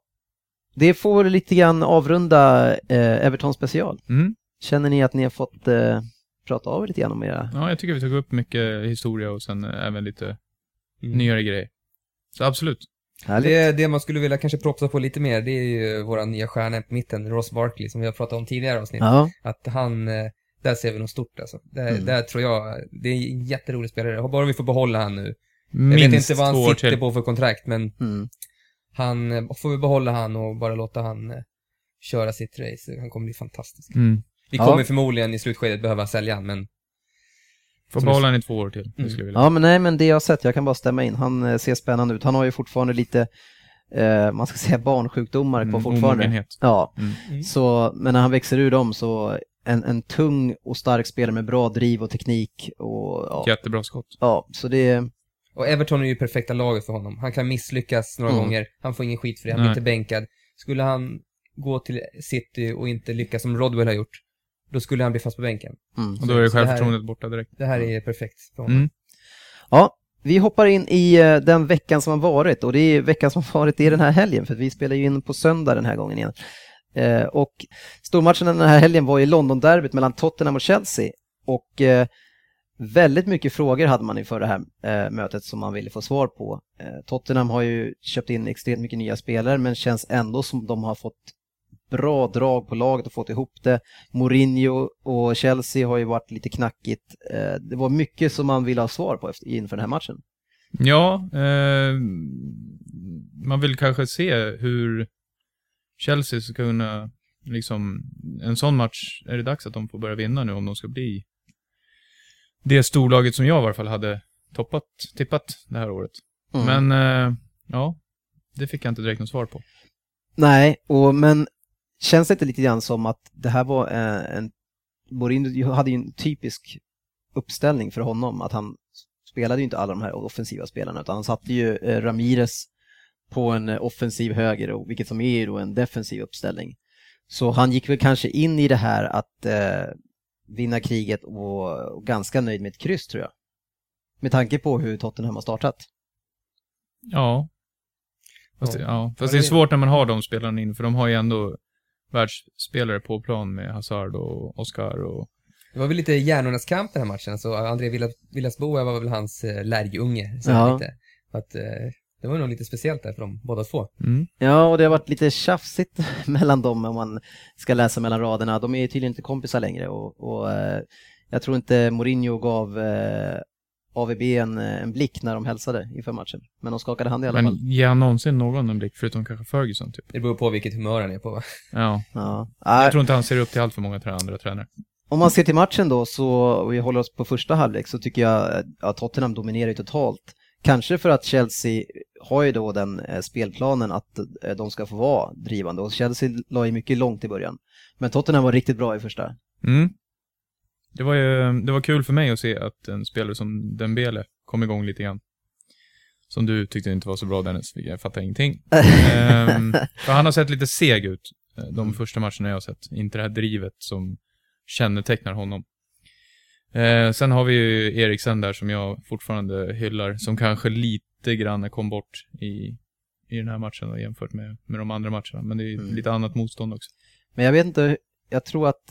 det får lite grann avrunda eh, Everton special. Mm. Känner ni att ni har fått eh, prata av er lite grann om era... Ja, jag tycker vi tog upp mycket historia och sen eh, även lite Mm. nyare grejer. Så absolut. Härligt. Det, det man skulle vilja kanske propsa på lite mer, det är ju våra nya stjärna på mitten, Ross Barkley, som vi har pratat om tidigare avsnitt. Ja, Att han, eh, där ser vi något stort alltså. Där, Mm. där tror jag, det är en jätterolig spelare. Bara vi får behålla han nu. Jag Minst vet inte vad han sitter till. på för kontrakt, men mm. Han, eh, får vi behålla han och bara låta han eh, köra sitt race. Han kommer bli fantastisk. Mm. Vi Ja. kommer förmodligen i slutskedet behöva sälja han, men Får behålla han i två år till. Mm. Det skulle jag vilja. ja, men nej, men det jag har sett, jag kan bara stämma in. Han eh, ser spännande ut. Han har ju fortfarande lite, eh, man ska säga barnsjukdomar kvar Mm, fortfarande. omogenhet. Ja, Mm. Mm. så, men när han växer ur dem så en, en tung och stark spelare med bra driv och teknik och ja, Jättebra skott. ja så det, Och Everton är ju perfekta laget för honom. Han kan misslyckas några Mm. gånger, han får ingen skit för det, han Nej. blir inte bänkad. Skulle han gå till City och inte lyckas som Rodwell har gjort, då skulle han bli fast på bänken. mm. Och då är självförtroendet borta direkt. Det här är perfekt för honom. Mm. Ja, vi hoppar in i eh, den veckan som har varit och det är veckan som har varit, är den här helgen för vi spelar ju in på söndag den här gången igen. Eh, och stormatchen den här helgen var ju London-derbyt mellan Tottenham och Chelsea och eh, väldigt mycket frågor hade man inför det här eh, mötet som man ville få svar på. Eh, Tottenham har ju köpt in extremt mycket nya spelare men känns ändå som de har fått bra drag på laget och fått ihop det. Mourinho och Chelsea har ju varit lite knackigt. Eh, det var mycket som man ville ha svar på efter, inför den här matchen. Ja, eh, man vill kanske se hur Chelsea ska kunna, liksom, en sån match, är det dags att de får börja vinna nu om de ska bli det storlaget som jag i varje fall hade toppat, tippat det här året. Mm. Men, eh, ja, det fick jag inte direkt något svar på. Nej, och, men känns det inte lite grann som att det här var eh, en... Mourinho hade ju en typisk uppställning för honom, att han spelade ju inte alla de här offensiva spelarna utan han satte ju eh, Ramirez på en eh, offensiv höger, och, vilket som är ju då en defensiv uppställning. Så han gick väl kanske in i det här att eh, vinna kriget och, och ganska nöjd med ett kryss tror jag. Med tanke på hur Tottenham har startat. Ja. Fast, Ja. det, ja. Fast Ja, det är det- svårt när man har de spelarna in, för de har ju ändå världsspelare på plan med Hazard och Oscar och... Det var väl lite hjärnornas kamp den här matchen, så André Villas- Villas-Boas var väl hans eh, lärjunge. Så Ja. lite. Att, eh, det var nog lite speciellt där för dem båda två. Mm. Ja, och det har varit lite tjafsigt mellan dem om man ska läsa mellan raderna. De är tydligen inte kompisar längre och, och eh, jag tror inte Mourinho gav eh, AVB en, en blick när de hälsade inför matchen. Men de skakade hand i alla Men fall. ger han någonsin någon en blick, förutom kanske Ferguson typ? Det beror på vilket humör han är på. Ja. Ja. Jag tror inte han ser upp till allt för många andra tränare. Om man ser till matchen då så, och vi håller oss på första halvlek, så tycker jag att Tottenham dominerar ju totalt. Kanske för att Chelsea har ju då den eh, spelplanen att eh, de ska få vara drivande och Chelsea la ju mycket långt i början. Men Tottenham var riktigt bra i första. Mm. Det var ju, det var kul för mig att se att en spelare som Dembele kom igång lite grann. Som du tyckte inte var så bra Dennis, jag fattar ingenting. Ehm, för han har sett lite seg ut, eh, de första matcherna jag har sett. Inte det här drivet som kännetecknar honom. Eh, sen har vi ju Eriksen där som jag fortfarande hyllar, som kanske lite grann kom bort i, i den här matchen då, jämfört med, med de andra matcherna. Men det är Mm. lite annat motstånd också. Men jag vet inte, jag tror att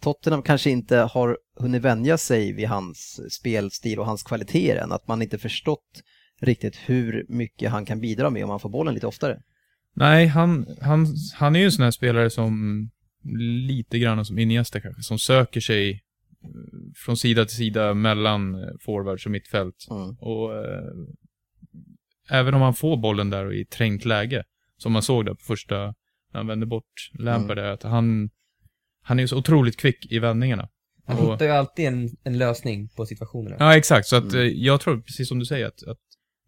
Tottenham kanske inte har hunnit vänja sig vid hans spelstil och hans kvaliteter än. Att man inte förstått riktigt hur mycket han kan bidra med om han får bollen lite oftare. Nej, han, han, han är ju en sån här spelare som lite grann som Iniesta kanske, som söker sig eh, från sida till sida mellan eh, forwards och mittfält. Mm. Och eh, även om han får bollen där och i trängt läge, som man såg där på första, när han vände bort Lampard, Mm. att han, han är ju så otroligt kvick i vändningarna. Han Och- hittar ju alltid en, en lösning på situationerna. Ja, exakt. Så att Mm. eh, jag tror, precis som du säger, att, att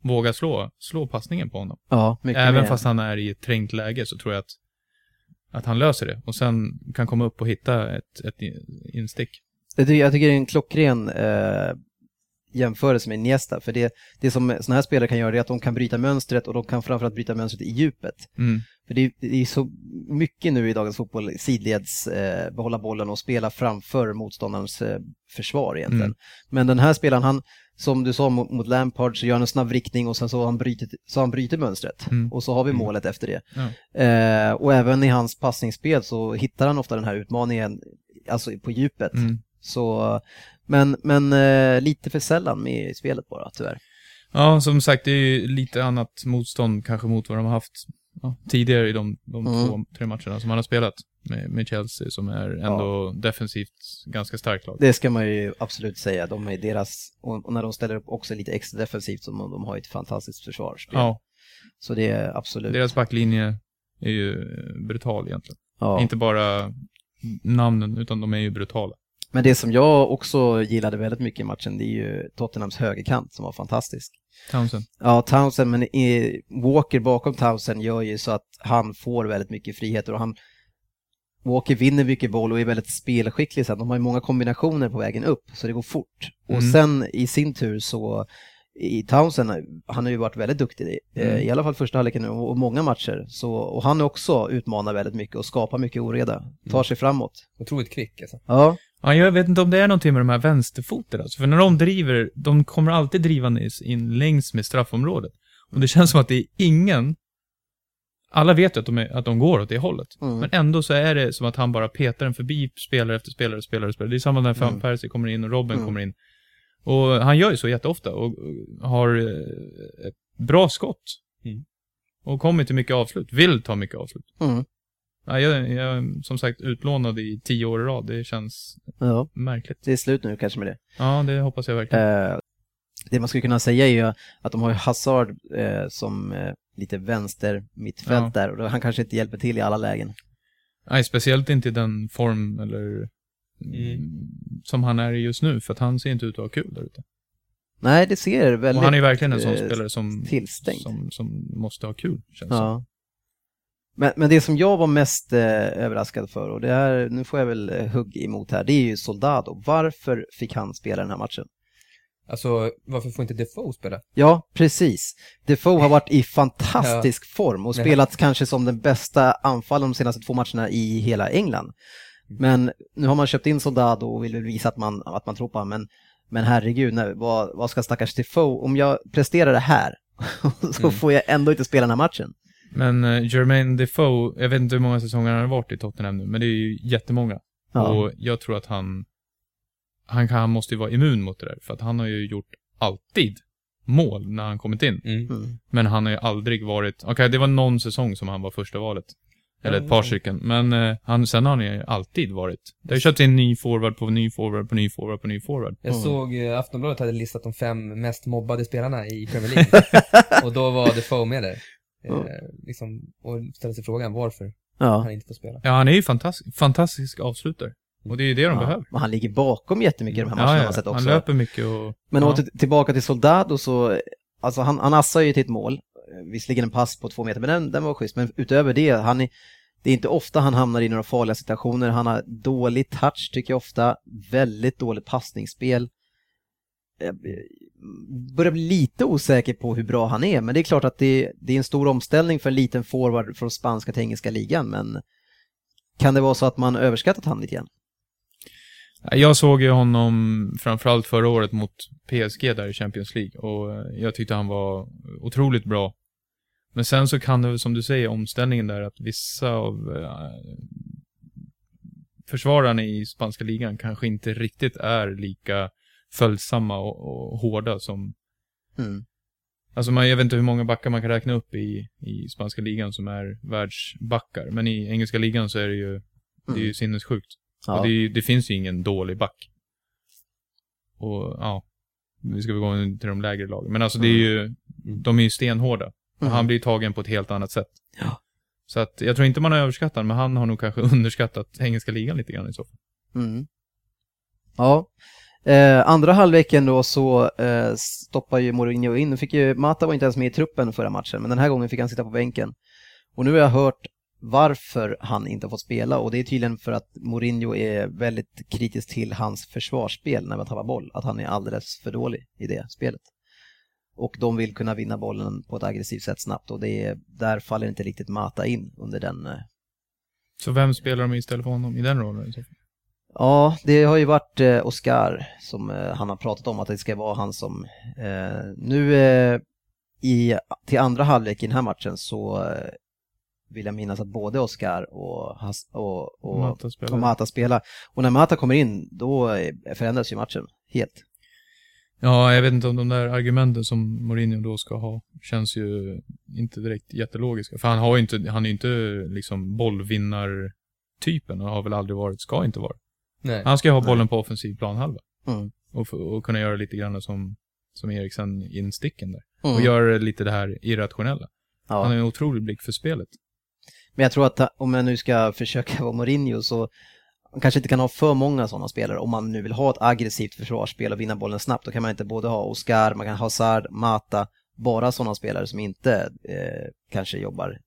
våga slå, slå passningen på honom. Ja, mycket Även mer. fast han är i ett trängt läge så tror jag att, att han löser det. Och sen kan komma upp och hitta ett, ett instick. Jag tycker det är en klockren eh, jämförelse med Iniesta. För det, det som sådana här spelare kan göra är att de kan bryta mönstret och de kan framförallt bryta mönstret i djupet. Mm. För det är, det är så mycket nu i dagens fotboll, sidleds, eh, behålla bollen och spela framför motståndarens eh, försvar egentligen. Mm. Men den här spelaren, han, som du sa mot, mot Lampard, så gör han en snabb riktning och sen så har han brutit, så han brutit mönstret. Mm. Och så har vi Mm. målet efter det. Ja. Eh, och även i hans passningsspel så hittar han ofta den här utmaningen, alltså på djupet. Mm. Så, men men eh, lite för sällan med i spelet bara, tyvärr. Ja, som sagt, det är ju lite annat motstånd kanske mot vad de har haft ja, tidigare i de, de Mm. två, tre matcherna som han har spelat med, med Chelsea, som är ändå defensivt ganska starkt lag. Det ska man ju absolut säga. De är deras, och när de ställer upp också lite extra defensivt, så de, har ju ett fantastiskt försvarsspel. Ja, Så det är absolut. deras backlinje är ju brutal egentligen. ja. Inte bara namnen, utan de är ju brutala. Men det som jag också gillade väldigt mycket i matchen, det är ju Tottenhams högerkant som var fantastisk. Townsend. Ja, Townsend, men i, Walker bakom Townsend gör ju så att han får väldigt mycket friheter och han Walker vinner mycket boll och är väldigt spelskicklig sen. De har ju många kombinationer på vägen upp, så det går fort. Och Mm. sen i sin tur så i Townsend, han har ju varit väldigt duktig, eh, Mm. i alla fall första halvleken och och många matcher. Så, och han är också utmanar väldigt mycket och skapar mycket oreda, tar sig framåt. Otroligt kvick alltså. Ja, Ja, jag vet inte om det är någonting med de här vänsterfoten alltså. För när de driver, de kommer alltid drivandes in längs med straffområdet. Och det känns som att det är ingen... Alla vet ju att de, är, att de går åt det hållet. Mm. Men ändå så är det som att han bara petar den förbi spelare efter spelare, spelare, spelare. Det är samma när Van Mm. Persie kommer in och Robin Mm. kommer in. Och han gör ju så jätteofta och har eh, ett bra skott. Mm. Och kommer till mycket avslut. Vill ta mycket avslut. mm. Ja, jag, jag är som sagt utlånad i tio år i rad. Det känns ja. märkligt. det är slut nu kanske med det. Ja, det hoppas jag verkligen. Eh, det man skulle kunna säga är ju att de har ju Hazard eh, som eh, lite vänster mittfält Ja. där och han kanske inte hjälper till i alla lägen. Nej, speciellt inte i den form eller Mm. som han är i just nu, för att han ser inte ut att ha kul där ute. Nej, det ser väldigt Och han är ju verkligen en sån eh, spelare som, tillstängt. som, som måste ha kul, känns det som. Ja. Men, men det som jag var mest eh, överraskad för, och det här, nu får jag väl eh, hugg emot här, det är ju Soldado. Varför fick han spela den här matchen? Alltså, varför får inte Defoe spela? Ja, precis. Defoe har varit i fantastisk form och spelat kanske som den bästa anfallaren de senaste två matcherna i hela England. Men nu har man köpt in Soldado och vill visa att man, att man tror på honom. Men, men herregud, nej, vad, vad ska stackars Defoe, om jag presterar det här så Mm. får jag ändå inte spela den här matchen. Men uh, Jermaine Defoe, jag vet inte hur många säsonger han har varit i Tottenham nu, men det är ju jättemånga. Ja. Och jag tror att han, han, kan, han måste ju vara immun mot det där, för att han har ju gjort alltid mål när han kommit in. Mm. Mm. Men han har ju aldrig varit, okej det var någon säsong som han var första valet. Eller ett par stycken. Men eh, han, sen har han ju alltid varit. Det har ju köpt in ny forward på ny forward på ny forward på ny forward. Jag Mm. såg eh, Aftonbladet hade listat de fem mest mobbade spelarna i Premier League. och då var Defoe med där. Eh, Ja. liksom, och ställde sig frågan varför Ja. han inte får spela. Ja, han är ju fantastisk, fantastisk avslutare. Och det är ju det de Ja, behöver. men han ligger bakom jättemycket i de här matcherna Ja, man ja. sett också. Han löper mycket och... Men ja. åter tillbaka till Soldado så, alltså han, han assar ju till ett mål. Visserligen en pass på två meter, men den, den var schysst. Men utöver det, han är, det är inte ofta han hamnar i några farliga situationer. Han har dålig touch tycker jag ofta. Väldigt dåligt passningsspel. Jag börjar bli lite osäker på hur bra han är, men det är klart att det, det är en stor omställning för en liten forward från spanska till engelska ligan, men kan det vara så att man överskattat han lite grann? Jag såg ju honom framförallt förra året mot PSG där i Champions League och eh, jag tyckte han var otroligt bra. Men sen så kan det väl, som du säger, omställningen där att vissa av eh, försvararna i spanska ligan kanske inte riktigt är lika följsamma och, och hårda som Mm. Alltså man, jag vet inte hur många backar man kan räkna upp i, i spanska ligan som är världsbackar. Men i engelska ligan så är det ju, det är ju Mm. sinnessjukt. Ja. Och det, det finns ju ingen dålig back. Och ja, vi ska väl gå till de lägre lagen. Men alltså det är ju, de är ju stenhårda. Och Mm. han blir tagen på ett helt annat sätt. Ja. Så att jag tror inte man har överskattat men han har nog kanske underskattat engelska ligan lite grann i så fall. Mm. Ja. Eh, andra halvleken då så eh, stoppar ju Mourinho in. Nu fick ju, Mata var inte ens med i truppen förra matchen, men den här gången fick han sitta på bänken. Och nu har jag hört varför han inte har fått spela och det är tydligen för att Mourinho är väldigt kritisk till hans försvarsspel när man tappar boll, att han är alldeles för dålig i det spelet. Och de vill kunna vinna bollen på ett aggressivt sätt snabbt och det är, där faller inte riktigt Mata in under den eh, Så vem spelar de istället för honom i den rollen så? Ja, det har ju varit eh, Oscar som eh, han har pratat om att det ska vara han som... Eh, nu eh, i, till andra halvlek i den här matchen så eh, vill jag minnas att både Oscar och, Has, och, och, Mata spelar. och Mata spelar. Och när Mata kommer in, då eh, förändras ju matchen helt. Ja, jag vet inte om de där argumenten som Mourinho då ska ha känns ju inte direkt jättelogiska. För han har ju inte, han är ju inte liksom bollvinnartypen och har väl aldrig varit, ska inte vara. Nej. Han ska ju ha Nej. bollen på offensiv planhalva. Mm. Och, och kunna göra lite grann som, som Eriksen insticken där. Mm. Och göra lite det här irrationella. Han har ja. en otrolig blick för spelet. Men jag tror att om jag nu ska försöka vara Mourinho så man kanske inte kan ha för många sådana spelare. Om man nu vill ha ett aggressivt försvarsspel och vinna bollen snabbt, då kan man inte både ha Oscar, man kan ha Hazard, Mata, bara sådana spelare som inte eh, kanske jobbar.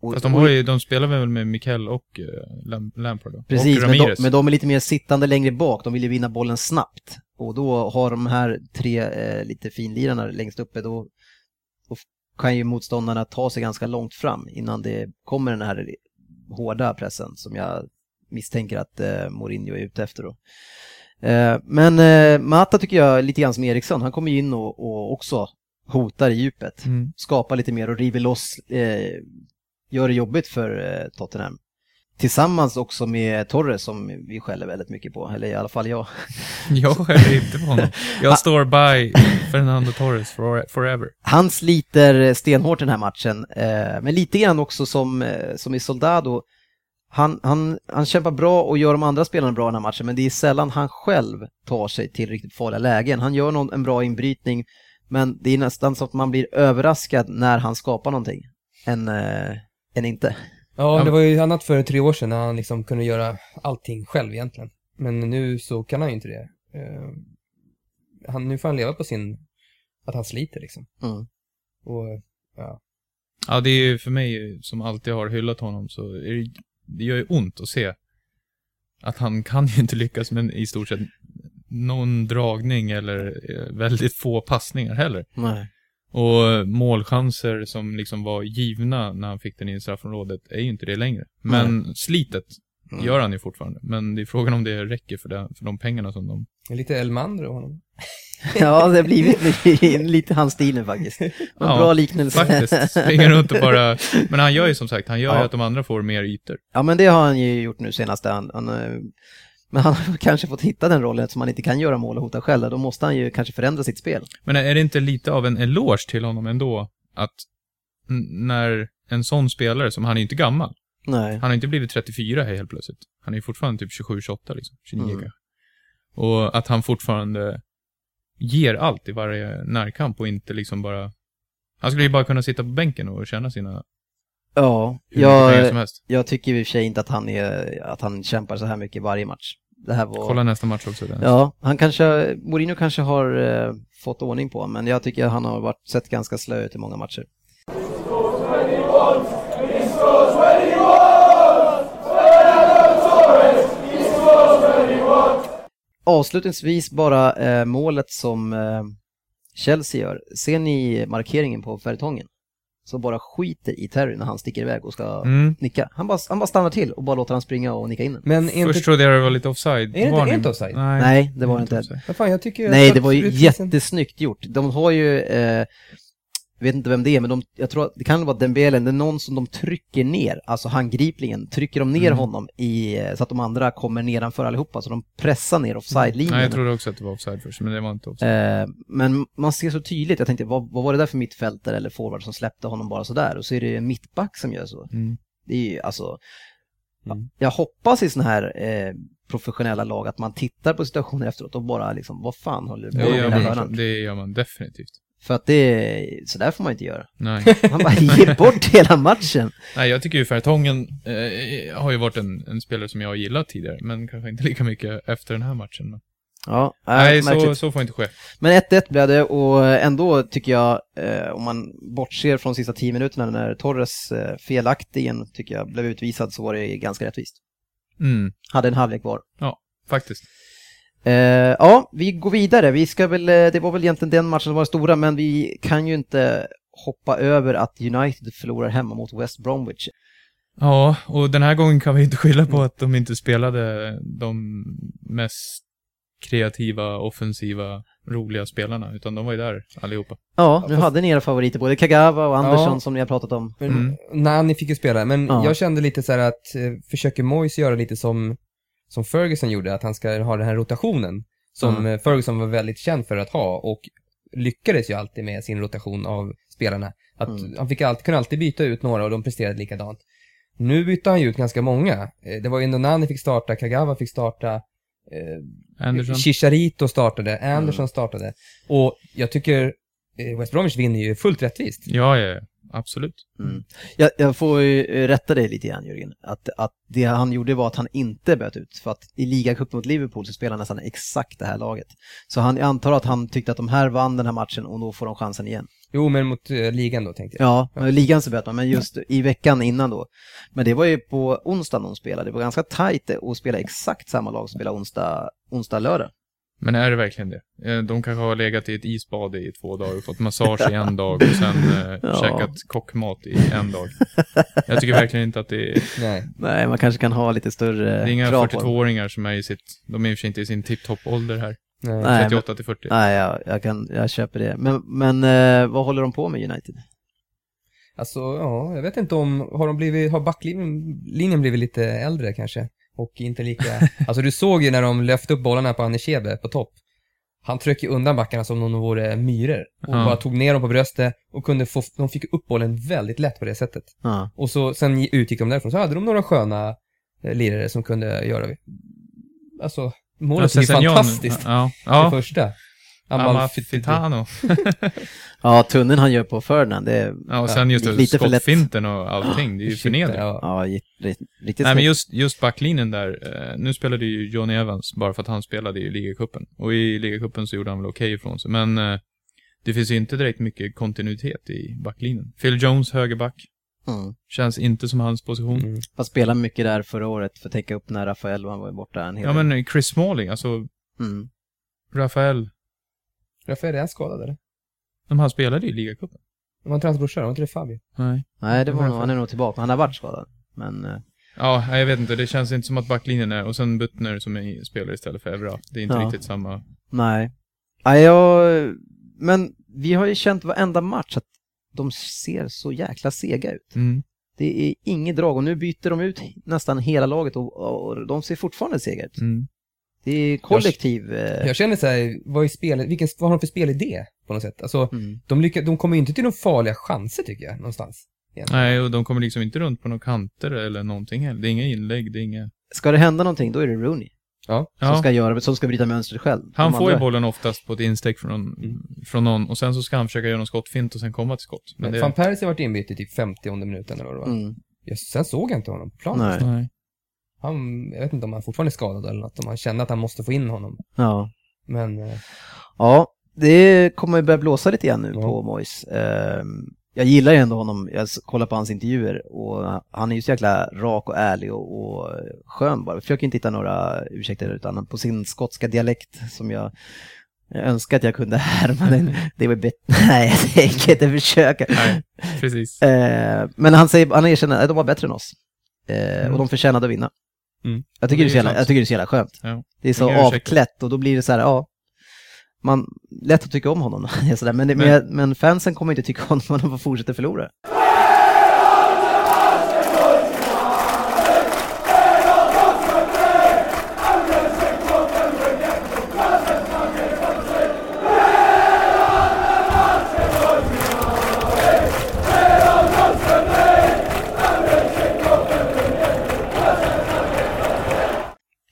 Och, Fast de, har ju, de spelar väl med Mikel och uh, Lam, Lampard då. Precis, och men de, men de är lite mer sittande längre bak, de vill ju vinna bollen snabbt. Och då har de här tre eh, lite finlirarna längst uppe, då, då kan ju motståndarna ta sig ganska långt fram innan det kommer den här hårda pressen som jag misstänker att eh, Mourinho är ute efter då. Eh, men eh, Mata tycker jag lite grann som Eriksson, han kommer ju in och, och också hotar i djupet Mm. skapar lite mer och river loss, eh, gör det jobbigt för eh, Tottenham. Tillsammans också med Torres som vi skäller väldigt mycket på, eller i alla fall jag. Jag skäller inte på honom. Jag står by Fernando Torres for, forever. Han sliter stenhårt den här matchen, eh, men lite grann också som, eh, som i Soldado. Han, han, han kämpar bra och gör de andra spelarna bra i den här matchen, men det är sällan han själv tar sig till riktigt farliga lägen. Han gör någon, en bra inbrytning, men det är nästan så att man blir överraskad när han skapar någonting, eh, än inte. Ja, det var ju annat för tre år sedan när han liksom kunde göra allting själv egentligen. Men nu så kan han ju inte det. Eh, han, nu får han leva på sin, att han sliter liksom. Mm. Och, ja. Ja, det är ju för mig som alltid har hyllat honom så är det, det gör ju ont att se att han kan ju inte lyckas med i stort sett någon dragning eller eh, väldigt få passningar heller. Nej. Och målchanser som liksom var givna när han fick den in i straffområdet är ju inte det längre. Men slitet Mm. gör han ju fortfarande. Men det är frågan om det räcker för, det, för de pengarna som de... Det är lite Elmander och honom. Ja, det har blivit lite hans stil nu faktiskt. En Ja, bra liknelse. Faktiskt. Springer runt och bara... Men han gör ju som sagt, han gör ju Ja. att de andra får mer ytor. Ja, men det har han ju gjort nu senast. Han, han, eh, men han har kanske fått hitta den rollen eftersom han inte kan göra mål och hota själv. Då måste han ju kanske förändra sitt spel. Men är det inte lite av en eloge till honom ändå? Att när en sån spelare, som han är inte gammal, Nej. han har inte blivit 34 här helt plötsligt. Han är ju fortfarande typ 27-28 liksom, 29 Mm. kanske. Och att han fortfarande ger allt i varje närkamp och inte liksom bara... Han skulle ju bara kunna sitta på bänken och tjäna sina Ja, jag, jag tycker i och för sig inte att han, är, att han kämpar så här mycket varje match. Det här var... Kolla nästa match också. Ja, han kanske, Mourinho kanske har eh, fått ordning på men jag tycker att han har varit, sett ganska slö ut i många matcher. Avslutningsvis bara eh, målet som eh, Chelsea gör. Ser ni markeringen på Fertongen? Så bara skiter i Terry när han sticker iväg och ska Mm. nicka. Han bara, han bara stannar till och bara låter han springa och nicka in den. Men inte... Först trodde jag det var lite offside. Är det inte- är inte offside? Nej, Nej, det var det inte. offside. Fan, jag tycker Nej, det var ju jättesnyggt gjort. De har ju, eh, jag vet inte vem det är, men de, jag tror att det kan vara Dembele, det är någon som de trycker ner, alltså handgripligen, trycker de ner Mm. honom i, så att de andra kommer nedanför allihopa, så de pressar ner offside-linjen. Nej, jag trodde också att det var offside först, men det var inte offside. Eh, men man ser så tydligt, jag tänkte, vad, vad var det där för mittfältare eller forward som släppte honom bara sådär? Och så är det en mittback som gör så. Mm. Det är ju alltså, Mm. jag hoppas i sådana här eh, professionella lag att man tittar på situationer efteråt och bara liksom, vad fan håller du på med det gör man definitivt. För att det, så där får man inte göra. Nej. Man bara ger bort hela matchen. Nej, jag tycker ju Fertongen eh, har ju varit en, en spelare som jag har gillat tidigare, men kanske inte lika mycket efter den här matchen. Men, Ja, nej, äh, så, märkligt. så får inte ske. Men 1-1 blev det och ändå tycker jag, eh, om man bortser från sista 10 minuterna när Torres eh, felaktigen, tycker jag, blev utvisad så var det ganska rättvist. Mm, Hade en halvlek kvar. faktiskt. Eh, ja, vi går vidare. Vi ska väl, eh, det var väl egentligen den matchen som var stora, men vi kan ju inte hoppa över att United förlorar hemma mot West Bromwich. Ja, och den här gången kan vi inte skylla på att de inte spelade de mest kreativa, offensiva, roliga spelarna, utan de var ju där allihopa. Ja, nu hade ni era favoriter, både Kagawa och Andersson Ja. som ni har pratat om. Men Mm. Nani fick ju spela, men Ja. jag kände lite så här att, eh, försöker Moyes göra lite som, som Ferguson gjorde, att han ska ha den här rotationen, som Mm. eh, Ferguson var väldigt känd för att ha, och lyckades ju alltid med sin rotation av spelarna. Att Mm. Han fick alltid, kunde alltid byta ut några och de presterade likadant. Nu bytte han ju ut ganska många. Eh, Det var ju när Nani fick starta, Kagawa fick starta, eh, Anderson. Chicharito startade, Anderson startade. Och jag tycker eh, West Bromwich vinner ju fullt rättvist. Ja, ja, ja, absolut. Mm. Jag, jag får ju eh, rätta dig lite grann Jörgen, att, att det han gjorde var att han inte böt ut, för att i ligacupen mot Liverpool så spelar han nästan exakt det här laget. Så han, jag antar att han tyckte att de här vann den här matchen och då får de chansen igen. Jo, men mot eh, ligan då tänkte jag. Ja, men ligan så böt man, men just i veckan innan då. Men det var ju på onsdagen de spelade, det var ganska tajt att spela exakt samma lag som spelade onsdag, onsdag, lördag. Men är det verkligen det? Eh, De kanske har legat i ett isbad i två dagar, fått massage i en dag och sen eh, Ja. käkat kockmat i en dag. Jag tycker verkligen inte att det är... Nej. Nej, man kanske kan ha lite större Det är inga krav på dem. 42-åringar som är i sitt... De är i och för sig inte i sin tipptopp-ålder här. Nej. Nej. 38 till 40. Nej, jag, jag, kan, jag köper det. Men, men eh, vad håller de på med United? Alltså, ja, jag vet inte om, har de blivit, har backlinjen linjen blivit lite äldre kanske? Och inte lika, alltså du såg ju när de lyfte upp bollarna på Anishebe på topp. Han tryckte undan backarna som om de vore myror. Och Ja. bara tog ner dem på bröstet och kunde få, de fick upp bollen väldigt lätt på det sättet. Ja. Och så, sen utgick de därifrån, så hade de några sköna lirare som kunde göra, alltså, målet är ju fantastiskt. Ja. Det ja. första. Amalfitano. Ja, tunneln han gör på Ferdinand, det är Ja, och sen just det, Lite för lätt. skottfinten och allting. Det är ju förnedrande. ja. ja, riktigt, Nej, men just, just backlinjen där. Eh, nu spelade ju Johnny Evans, bara för att han spelade i ligacupen. Och i ligacupen så gjorde han väl okej ifrån sig. Men eh, det finns ju inte direkt mycket kontinuitet i backlinjen. Phil Jones, högerback. Mm. Känns inte som hans position. Mm. Han spelade mycket där förra året för att täcka upp när Rafael var borta en hel Ja, del. men Chris Smalling, alltså Mm. Rafael. Rafael, är skadad eller? Men han spelade ju i ligacupen. Det var inte hans brorsa, var inte det Fabio? Nej. Nej, det var nog, han är nog tillbaka. Han har varit skadad. Men, eh, Ja, jag vet inte. Det känns inte som att backlinjen är... Och sen Buttner som är spelare istället för Evra. Det är inte Ja. riktigt samma... nej. Nej, jag, men vi har ju känt varenda match att de ser så jäkla sega ut. Mm. Det är inget drag och nu byter de ut nästan hela laget och, och de ser fortfarande sega ut. Mm. Det är kollektiv... Eh, Jag känner så här, vad är spelet, vilken, vad har de för spelidé på något sätt? Alltså, mm. de, lyckas, de kommer ju inte till några farliga chanser tycker jag, någonstans. egentligen. Nej, och de kommer liksom inte runt på några kanter eller någonting heller. Det är inga inlägg, det är inga... Ska det hända någonting, då är det Rooney Ja. som, Ja, ska göra, som ska bryta mönstret själv. han får ju bollen oftast på ett instick från, från någon och sen så ska han försöka göra någon skottfint och sen komma till skott. Men Men det... Van Persie har varit inbytt i typ 50 minuten eller vad det var. Mm. Jag, sen såg jag inte honom på planen. Nej. Nej. Han, jag vet inte om han fortfarande är skadad eller något, om han känner att han måste få in honom. Ja. Men, eh, ja, det kommer ju börja blåsa lite igen nu Ja. på Mois. Ehm, jag gillar ju ändå honom, jag kollar på hans intervjuer och han är ju så jäkla rak och ärlig och, och skön bara. Försöker inte hitta några ursäkter utan på sin skotska dialekt som jag jag önskar att jag kunde härma den. Det var bättre. Nej, jag tänker inte försöka. Nej, precis. Eh, men han, säger, han erkänner att de var bättre än oss. Eh, Mm. Och de förtjänade att vinna. Mm. Jag, tycker Det det är är jävla, jag tycker det är så jävla skönt. Ja. Det är så ursäkter. avklätt och då blir det så här, ja. Man, lätt att tycka om honom. Det är sådär. Men, men, Men- fansen kommer inte tycka om honom om de fortsätter förlora.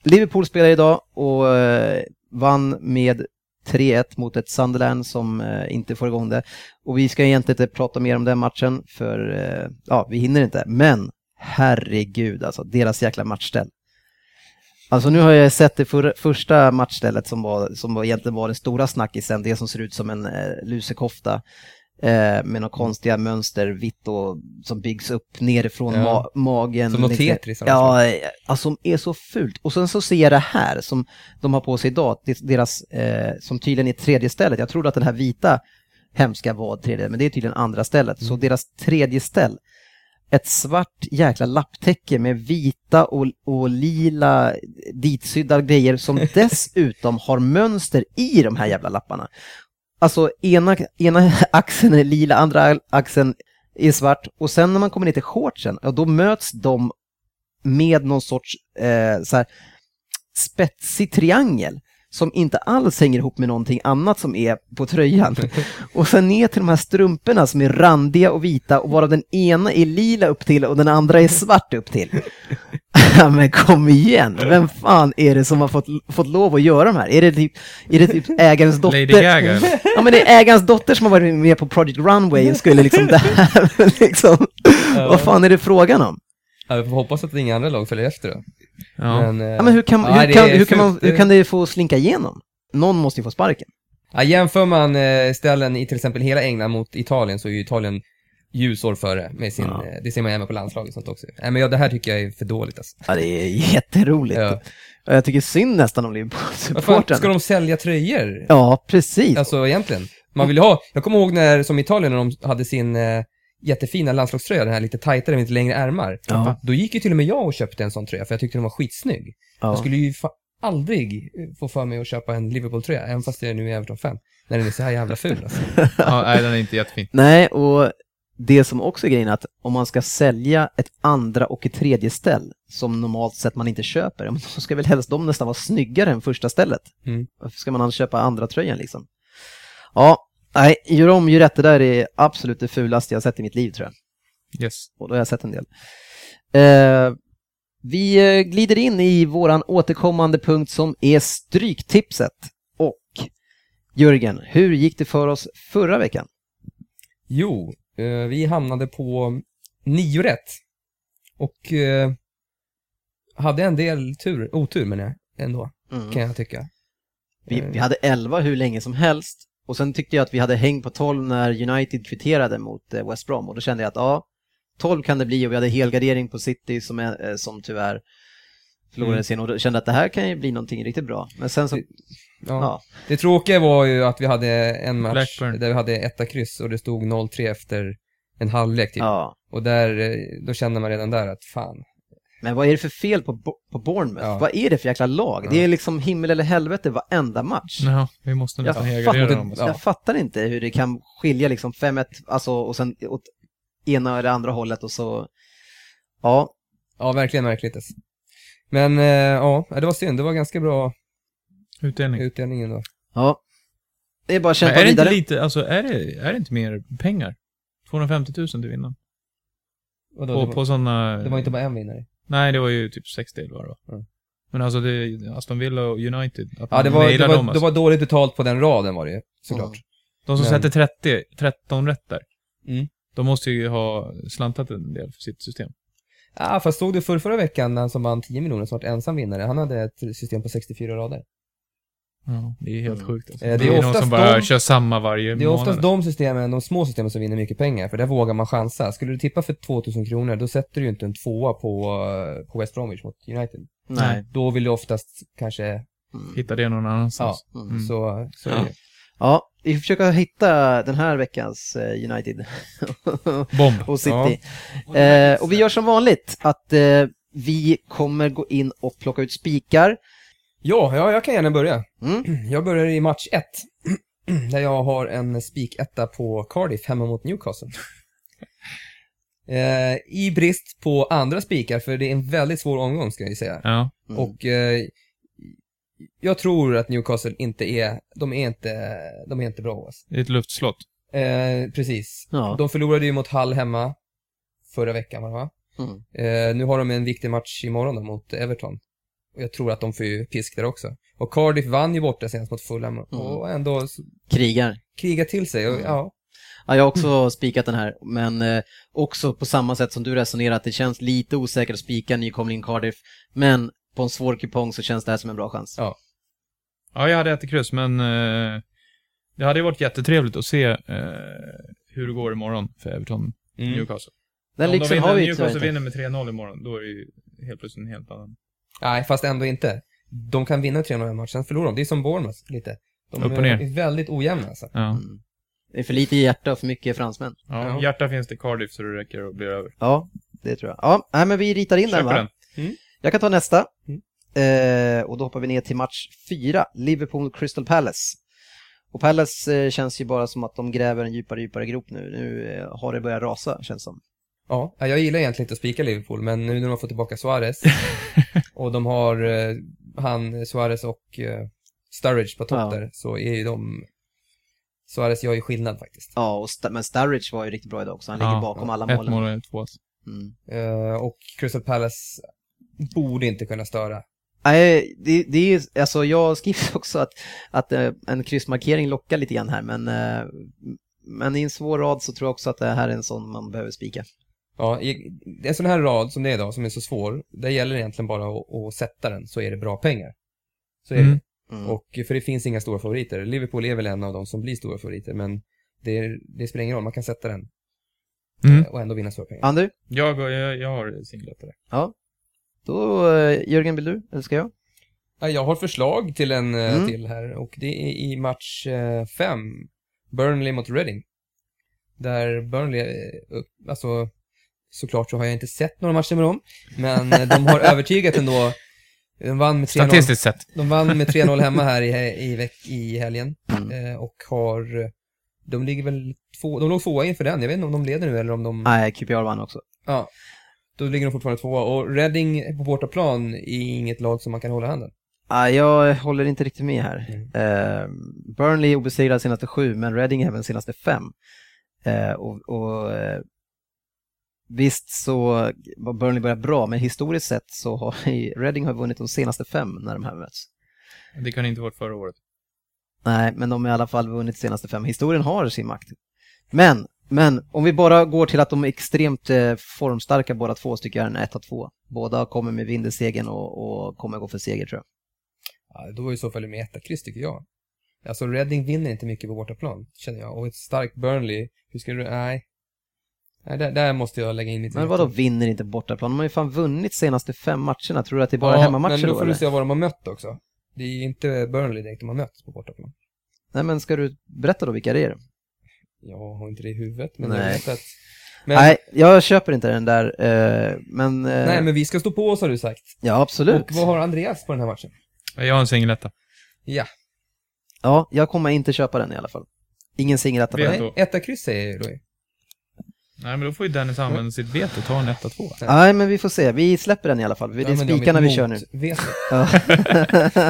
Liverpool spelar idag och eh, vann med 3-1 mot ett Sunderland som eh, inte får igång det. Och vi ska egentligen inte prata mer om den matchen för eh, ja, vi hinner inte. Men herregud alltså, deras jäkla matchställ. Alltså nu har jag sett det för, första matchstället som, var, som var, egentligen var den stora snackisen, det som ser ut som en eh, lusekofta eh, med några konstiga mönster, vitt och som byggs upp nerifrån Ja. ma- magen. Som något liksom. Tetris, alltså. Ja, eh, alltså som är så fult. Och sen så ser jag det här som de har på sig idag, deras, eh, som tydligen är tredje stället. Jag trodde att den här vita hemska var tredje, men det är tydligen andra stället. Så deras tredje ställ, ett svart jäkla lapptäcke med vita och, och lila ditsydda grejer som dessutom har mönster i de här jävla lapparna. Alltså ena, ena axeln är lila, andra axeln är svart och sen när man kommer ner till shortsen, ja, då möts de med någon sorts eh, så här, spetsig triangel som inte alls hänger ihop med någonting annat som är på tröjan. Och sen ner till de här strumporna som är randiga och vita och varav den ena är lila upp till och den andra är svart upp till. Ja men kom igen, vem fan är det som har fått, fått lov att göra de här? Är det typ, är det typ ägarens dotter? Lady Gaga? Ja men det är ägarens dotter som har varit med på Project Runway och skulle liksom det här, liksom. Vad fan är det frågan om? ja, vi får hoppas att inga andra lag följer efter då. Ja. Men, Ja men hur kan, nej, hur det kan, är hur kan, man, fult. hur kan det få slinka igenom? Någon måste ju få sparken. Ja, jämför man eh, ställen i till exempel hela England mot Italien så är ju Italien ljusår före med sin, Ja. eh, det ser man även på landslaget och sånt också. Nej men ja, det här tycker jag är för dåligt alltså. Ja det är jätteroligt. Ja. Jag tycker synd nästan om Liverpool-supportrarna. ska de sälja tröjor? Ja, precis. Alltså egentligen. Man vill ha, jag kommer ihåg när, som Italien, när de hade sin eh, jättefina landslagströja, den här lite tajtare med lite längre ärmar. Ja. Då gick ju till och med jag och köpte en sån tröja, för jag tyckte den var skitsnygg. ja. Jag skulle ju fa- aldrig eh, få för mig att köpa en Liverpool-tröja, även fast jag nu är Everton-fan. När den är så här jävla ful alltså. ja, nej, den är inte jättefin. Nej, och det som också är grejen är att om man ska sälja ett andra och ett tredje ställ som normalt sett man inte köper, då ska väl helst de nästan vara snyggare än första stället. Mm. Varför ska man annars köpa andra tröjan liksom? Ja, nej, gör om, gör rätt. Det där är absolut det fulaste jag sett i mitt liv tror jag. Yes. Och då har jag sett en del. Eh, vi eh, glider in i våran återkommande punkt som är Stryktipset. Och Jörgen, hur gick det för oss förra veckan? Jo, vi hamnade på nio rätt. Och eh, hade en del tur, otur menar jag, ändå, kan jag tycka. Vi, Eh, vi hade 11 hur länge som helst och sen tyckte jag att vi hade häng på 12 när United kvitterade mot eh, West Brom och då kände jag att ja, 12 kan det bli och vi hade helgardering på City som, är, eh, som tyvärr förlorade Mm. och kände att det här kan ju bli någonting riktigt bra. Men sen så, Det- Ja. ja, Det tråkiga var ju att vi hade en match Blackburn. där vi hade etta kryss och det stod 0-3 efter en halvlek typ. ja. Och där, eh, då kände man redan där att fan. Men vad är det för fel på, på Bournemouth? Ja. Vad är det för jäkla lag? Ja. Det är liksom himmel eller helvete varenda match. Ja, vi måste nästan fattar- dem. Ja. Jag fattar inte hur det kan skilja liksom 5-1, alltså och sen åt ena eller andra hållet och så, ja, Ja, verkligen märkligt alltså. Men eh, ja, det var synd. Det var ganska bra Utdelning. utdelning ändå. ja. Det är bara att Men kämpa är det inte vidare. lite, alltså är det, är det inte mer pengar? 250 000 till vinnaren. Och då, På, det, var, på sådana... det var inte bara en vinnare. Nej, det var ju typ 60 eller vad det var. Mm. Men alltså det, Aston Villa och United, att Ja, man det var, det, var, dem det alltså. var dåligt betalt på den raden var det ju, såklart. Mm. De som men- sätter 30, 13 rätt där. Mm. De måste ju ha slantat en del för sitt system. Ja, fast såg du för förra veckan den som vann 10 miljoner som var ensam vinnare? Han hade ett system på 64 rader. Ja, det är helt Mm. sjukt alltså. Eh, det det är är någon som bara de- kör samma varje Det är månad. oftast de systemen, de små systemen som vinner mycket pengar, för där vågar man chansa. Skulle du tippa för 2000 kronor, då sätter du ju inte en tvåa på, på West Bromwich mot United. Nej. Då vill du oftast kanske. Hitta det någon annanstans. Mm. Mm. så, så är Ja. det. Ja, vi försöker hitta den här veckans eh, United Bomb. och City. Eh, och vi gör som vanligt att eh, vi kommer gå in och plocka ut spikar. Ja, ja, jag kan gärna börja. Mm. Jag börjar i match 1. Där jag har en spiketta på Cardiff hemma mot Newcastle. Eh, I brist på andra spikar, för det är en väldigt svår omgång ska jag säga. Ja. Mm. Och jag tror att Newcastle inte är, de är inte, de är inte bra alltså. Det är ett luftslott. Eh, precis. Ja. De förlorade ju mot Hull hemma förra veckan va? Mm. Eh, nu har de en viktig match imorgon då, mot Everton. Och jag tror att de får ju pisk där också. Och Cardiff vann ju borta senast mot Fulham och ändå Krigar. kriga till sig. Och, Mm. ja, Ja, jag har också spikat den här, men eh, också på samma sätt som du resonerar att det känns lite osäkert att spika nykomling Cardiff, men på en svår kupong så känns det här som en bra chans. Ja. Ja, jag hade ätit kryss, men eh, det hade ju varit jättetrevligt att se eh, hur det går imorgon för Everton Mm. Newcastle. Den Om de lyxen vinner, har vi Newcastle inte. vinner med 3-0 imorgon, då är det ju helt plötsligt en helt annan... Nej, fast ändå inte. De kan vinna 3-0 i match, sen förlorar de. Det är som Bournemouth lite. De Upp och ner. är väldigt ojämna alltså. Ja. Mm. Det är för lite hjärta och för mycket fransmän. ja. Ja. Hjärta finns det i Cardiff så det räcker och blir över. Ja, det tror jag. Ja, nej, men vi ritar in den Köper va? den. Jag kan ta nästa. Mm. Eh, och då hoppar vi ner till match fyra, Liverpool Crystal Palace. Och Palace eh, känns ju bara som att de gräver en djupare djupare grop nu. Nu eh, har det börjat rasa, känns som. Ja, jag gillar egentligen inte att spika Liverpool, men nu när de har fått tillbaka Suarez och de har eh, han, Suarez och eh, Sturridge på topp Ja. där, så är ju de... Suarez gör ju skillnad faktiskt. Ja, och Sta- men Sturridge var ju riktigt bra idag också. Han Ja, ligger bakom alla Ett målen. mål och två. Mm. Eh, och Crystal Palace borde inte kunna störa. Nej, det, det är alltså jag skriver också att, att eh, en kryssmarkering lockar lite grann här, men, eh, men i en svår rad så tror jag också att det här är en sån man behöver spika. Ja, en sån här rad som det är idag, som är så svår, där gäller det egentligen bara att, att sätta den, så är det bra pengar. Så är Mm. det. Mm. Och, för det finns inga stora favoriter. Liverpool är väl en av de som blir stora favoriter, men det, det spelar ingen roll, man kan sätta den Mm. eh, och ändå vinna stora pengar. Ander? Jag, jag, jag har singlat där. Ja. Då, eh, Jörgen, vill du? Eller ska jag? Ja, Jag har förslag till en eh, Mm. till här och det är i match 5, Burnley mot Reading. Där Burnley, eh, alltså såklart så har jag inte sett några matcher med dem, men eh, de har övertygat ändå. De vann med 3-0 Statistiskt sett. De vann med 3-0 hemma här i, i, veck, i helgen Mm. eh, och har, de ligger väl två, de låg tvåa inför den, jag vet inte om de leder nu eller om de, Nej, QPR vann också. ja. Då ligger de fortfarande tvåa och Reading på bortaplan är inget lag som man kan hålla handen. Ah, jag håller inte riktigt med här. Mm. Eh, Burnley är obesegrad senaste sju, men Reading även senaste fem. Eh, och och eh, visst så var Burnley börjat bra, men historiskt sett så har Reading har vunnit de senaste fem när de här möts. Det kan inte varit förra året. Nej, men de har i alla fall vunnit de senaste fem. Historien har sin makt. Men, men om vi bara går till att de är extremt eh, formstarka båda två, så tycker jag är en 1-2. Båda kommer med vind i segern och, och kommer gå för seger tror jag. Ja, då är i så fall med etta kryss tycker jag. Alltså Reading vinner inte mycket på bortaplan, känner jag. Och ett starkt Burnley, hur ska du, nej. Nej, där, där måste jag lägga in mitt Men vadå vinner inte bortaplan? De har ju fan vunnit senaste fem matcherna. Tror du att det är bara ja, hemmamatcher men då får du se vad de har mött också. Det är inte Burnley direkt de har mött på bortaplan. Nej men ska du berätta då vilka det är? Jag har inte det i huvudet, men Nej. jag vet att... Men, Nej, jag köper inte den där, eh, men... eh, nej, men vi ska stå på oss har du sagt. Ja, absolut. Och vad har Andreas på den här matchen? Jag har en singeletta. Ja, Ja, jag kommer inte köpa den i alla fall. Ingen singeletta på den. etta kryss säger Louis. Nej, men då får ju Dennis använda sitt veto och ta en 1-2. Nej, men vi får se. Vi släpper den i alla fall. Det är spikarna vi kör nu. Ja.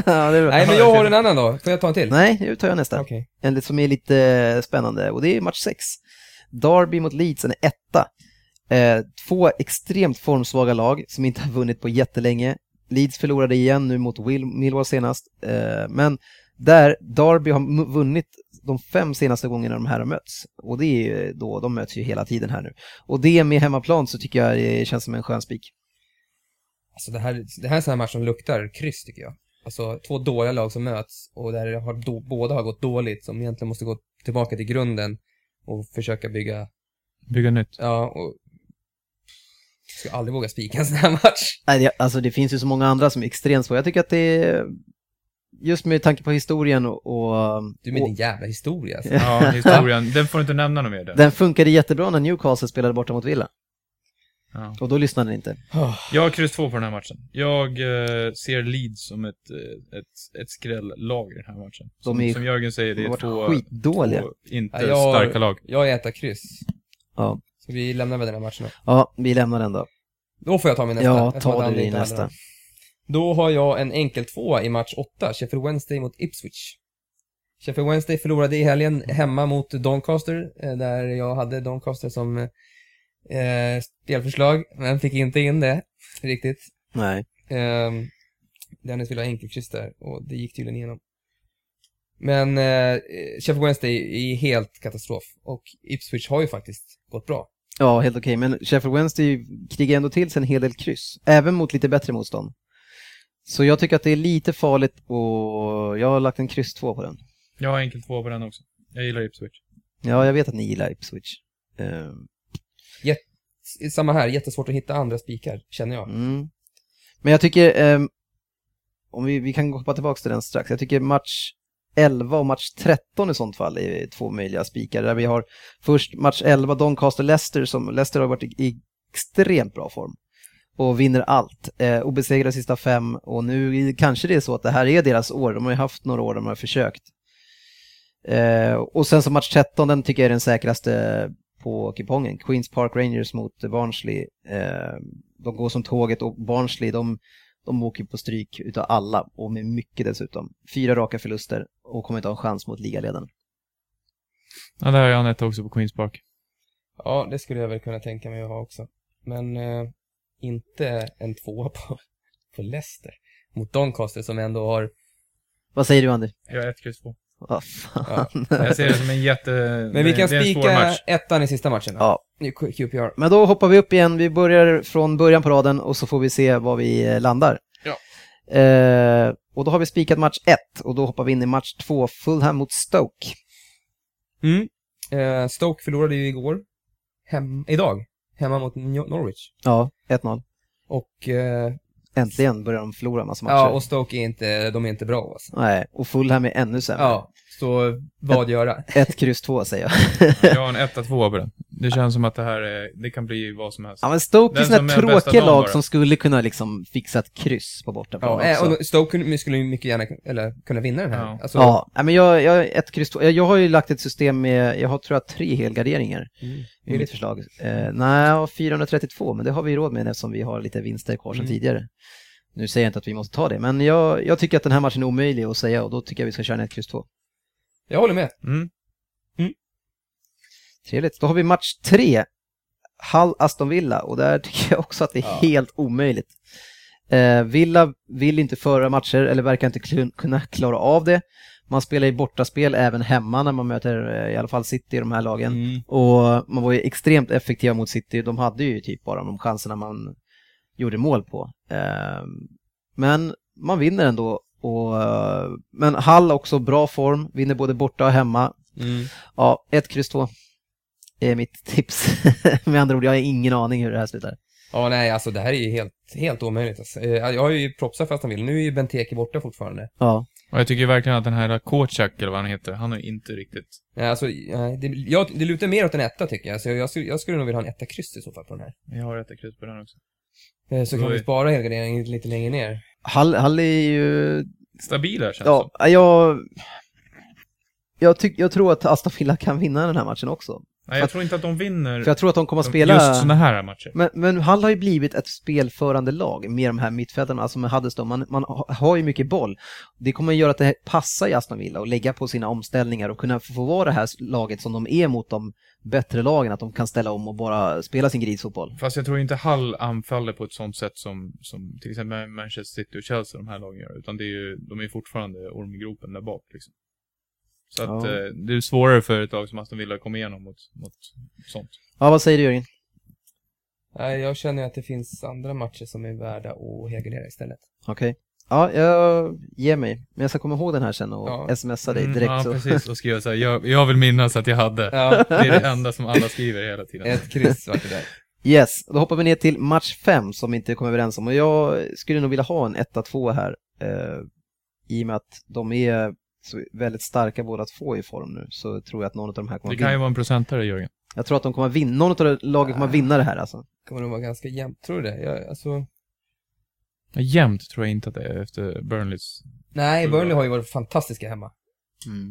ja, det är bra. Nej, men jag har en annan då. Får jag ta en till? Nej, nu tar jag nästa. Okej. En som är lite spännande och det är match 6. Derby mot Leeds, en etta. Eh, två extremt formsvaga lag som inte har vunnit på jättelänge. Leeds förlorade igen nu mot Will, Millwall senast. Eh, men där Derby har vunnit de fem senaste gångerna de här har mötts. Och det är ju då, de möts ju hela tiden här nu. Och det med hemmaplan så tycker jag det känns som en skön spik. Alltså det här, det här är en sån här match som luktar kryss tycker jag. Alltså två dåliga lag som möts och där det har då, båda har gått dåligt, som egentligen måste gå tillbaka till grunden och försöka bygga, Bygga nytt. ja, och ska aldrig våga spika en sån här match. Nej, det, alltså det finns ju så många andra som är extremt svåra. Jag tycker att det är, just med tanke på historien och, och, Du med och din jävla historia alltså. Ja, historien. Den får du inte nämna något mer där. den funkade jättebra när Newcastle spelade borta mot Villa. Ja. Och då lyssnade ni inte. Jag har kryss 2 på den här matchen. Jag eh, ser Leeds som ett, eh, ett, ett skräll-lag i den här matchen. Som, De är- som Jörgen säger, det De är två, skitdåliga. två inte Ja, jag starka lag. Jag är etta kryss. Ja. Så vi lämnar väl den här matchen då. ja, vi lämnar den då. Då får jag ta min nästa. Ja, ta du din nästa. Då har jag en enkel tvåa i match 8, Sheffield Wednesday mot Ipswich. Sheffield Wednesday förlorade i helgen hemma mot Doncaster, eh, där jag hade Doncaster som eh, spelförslag, men fick inte in det riktigt. Nej. Eh, Dennis ville ha enkelkryss där, och det gick tydligen igenom. Men eh, Sheffield Wednesday är helt katastrof, och Ipswich har ju faktiskt gått bra. Ja, helt okej. Men Sheffield Wednesday krigar ändå till sig en hel del kryss. Även mot lite bättre motstånd. Så jag tycker att det är lite farligt och jag har lagt en kryss 2 på den. Jag har enkel 2 på den också. Jag gillar Ipswich. Ja, jag vet att ni gillar Ipswich. Ehm, Samma här, jättesvårt att hitta andra spikar, känner jag. Mm. Men jag tycker, ehm, om vi, vi kan hoppa tillbaka till den strax, jag tycker match 11 och match 13 i sånt fall är två möjliga spikar. Där vi har först match 11, Doncaster-Leicester, som Leicester har varit i, i extremt bra form. Och vinner allt. Eh, obesegrade sista fem och nu kanske det är så att det här är deras år. De har ju haft några år de har försökt. Eh, och sen så match 13, den tycker jag är den säkraste på kupongen. Queens Park Rangers mot Barnsley. Eh, de går som tåget och Barnsley, de, de åker på stryk utav alla och med mycket dessutom. Fyra raka förluster och kommer inte ha en chans mot ligaledaren. Ja, där har jag en etta också på Queens Park. Ja, det skulle jag väl kunna tänka mig att ha också. Men eh, inte en tvåa på, på Leicester. Mot Doncaster som ändå har... Vad säger du Andy? Jag har ett kryss 2. Vad fan. Jag ser det som en jätte... Men vi kan spika ettan i sista matchen. då. Ja, QPR. men då hoppar vi upp igen. Vi börjar från början på raden och så får vi se var vi eh, landar. Ja. Eh, och då har vi spikat match 1 och då hoppar vi in i match 2, Fulham mot Stoke. Mm. Eh, Stoke förlorade ju igår. Hem, idag. Hemma mot Nor- Norwich. Ja, 1-0. Och, eh, Äntligen börjar de förlora en massa matcher. ja, och Stoke är inte, de är inte bra alltså. Nej, och Fulham är ännu sämre. Ja, så vad göra? Ett kryss två säger jag. Jag har en etta 2 på den. Det känns som att det här är, det kan bli vad som helst. Ja men Stoke är Den sådana tråkiga lag bara. som skulle kunna liksom fixa ett kryss på bortaplan Ja, också. eh, och Stoke skulle ju mycket gärna eller, kunna vinna den här. Ja. Alltså, Ja, men jag, jag, ett kryss två. Jag, jag har ju lagt ett system med, jag har tror jag tre helgarderingar Mm. i mitt förslag. Eh, nej, 432, men det har vi råd med eftersom vi har lite vinster kvar sedan Mm. tidigare. Nu säger jag inte att vi måste ta det, men jag, jag tycker att den här matchen är omöjlig att säga och då tycker jag vi ska köra en ett kryss två. Jag håller med. Mm. Trevligt. Då har vi match tre. Hull Aston Villa och där tycker jag också att det är Ja. helt omöjligt. Eh, Villa vill inte föra matcher eller verkar inte kunna klara av det. Man spelar i bortaspel även hemma när man möter eh, i alla fall City i de här lagen. Mm. Och man var ju extremt effektiva mot City. De hade ju typ bara de chanserna man gjorde mål på. Eh, men man vinner ändå. Och, eh, men Hall också bra form, vinner både borta och hemma. Mm. Ja, ett kryss två. är mitt tips. Med andra ord, jag har ingen aning hur det här slutar. Ja, nej, alltså det här är ju helt, helt omöjligt. Alltså. Jag har ju propsat fast han vill. Nu är ju Benteke borta fortfarande. Ja, Och jag tycker verkligen att den här Kocak, eller vad han heter, han har inte riktigt... Nej, alltså, nej, det, jag, det lutar mer åt en etta tycker jag. Så jag, skulle- jag skulle nog vilja ha en etta kryss i så fall på den här. Jag har rätta kryss på den också. Eh, Så kan vi spara helgarderingen lite längre ner. Hall, Hall är ju... Stabil här känns Ja, jag... Jag, tyck, jag tror att Aston Villa kan vinna den här matchen också. Nej, jag tror inte att de vinner För jag tror att de kommer att spela... just såna här matcher. Men, men Hall har ju blivit ett spelförande lag med de här mittfältarna, alltså med Huddeston. Man, man ha- har ju mycket boll. Det kommer att göra att det passar i Aston Villa och lägga på sina omställningar och kunna få vara det här laget som de är mot de bättre lagen, att de kan ställa om och bara spela sin grisfotboll. Fast jag tror inte Hall anfaller på ett sånt sätt som, som till exempel Manchester City och Chelsea, de här lagen gör. Utan det är ju, de är fortfarande ormgropen där bak liksom. Så att Ja. eh, det är svårare för ett lag som Aston Villa att komma igenom mot, mot sånt. Ja, vad säger du Jörgen? Nej, jag känner att det finns andra matcher som är värda att helgardera istället. Okej. Ja, jag ger mig. Men jag ska komma ihåg den här sen och Ja. smsa dig Mm, direkt. ja, så. precis. Och skriva så här, jag, jag vill minnas att jag hade. Ja, Det är det enda som alla skriver hela tiden. ett kryss vart det där. Yes, då hoppar vi ner till match 5 som vi inte kom överens om. Och jag skulle nog vilja ha en 1-2 här. Eh, I och med att de är så väldigt starka båda två i form nu så tror jag att någon av de här kommer Det kan ju vara en procentare, Jörgen. Jag tror att de kommer vinna, någon av lagen kommer vinna det här alltså. Kommer nog vara ganska jämnt, tror du det? Jag, alltså... Ja, Jämnt tror jag inte att det är efter Burnleys. Nej. Burnley har ju varit fantastiska hemma.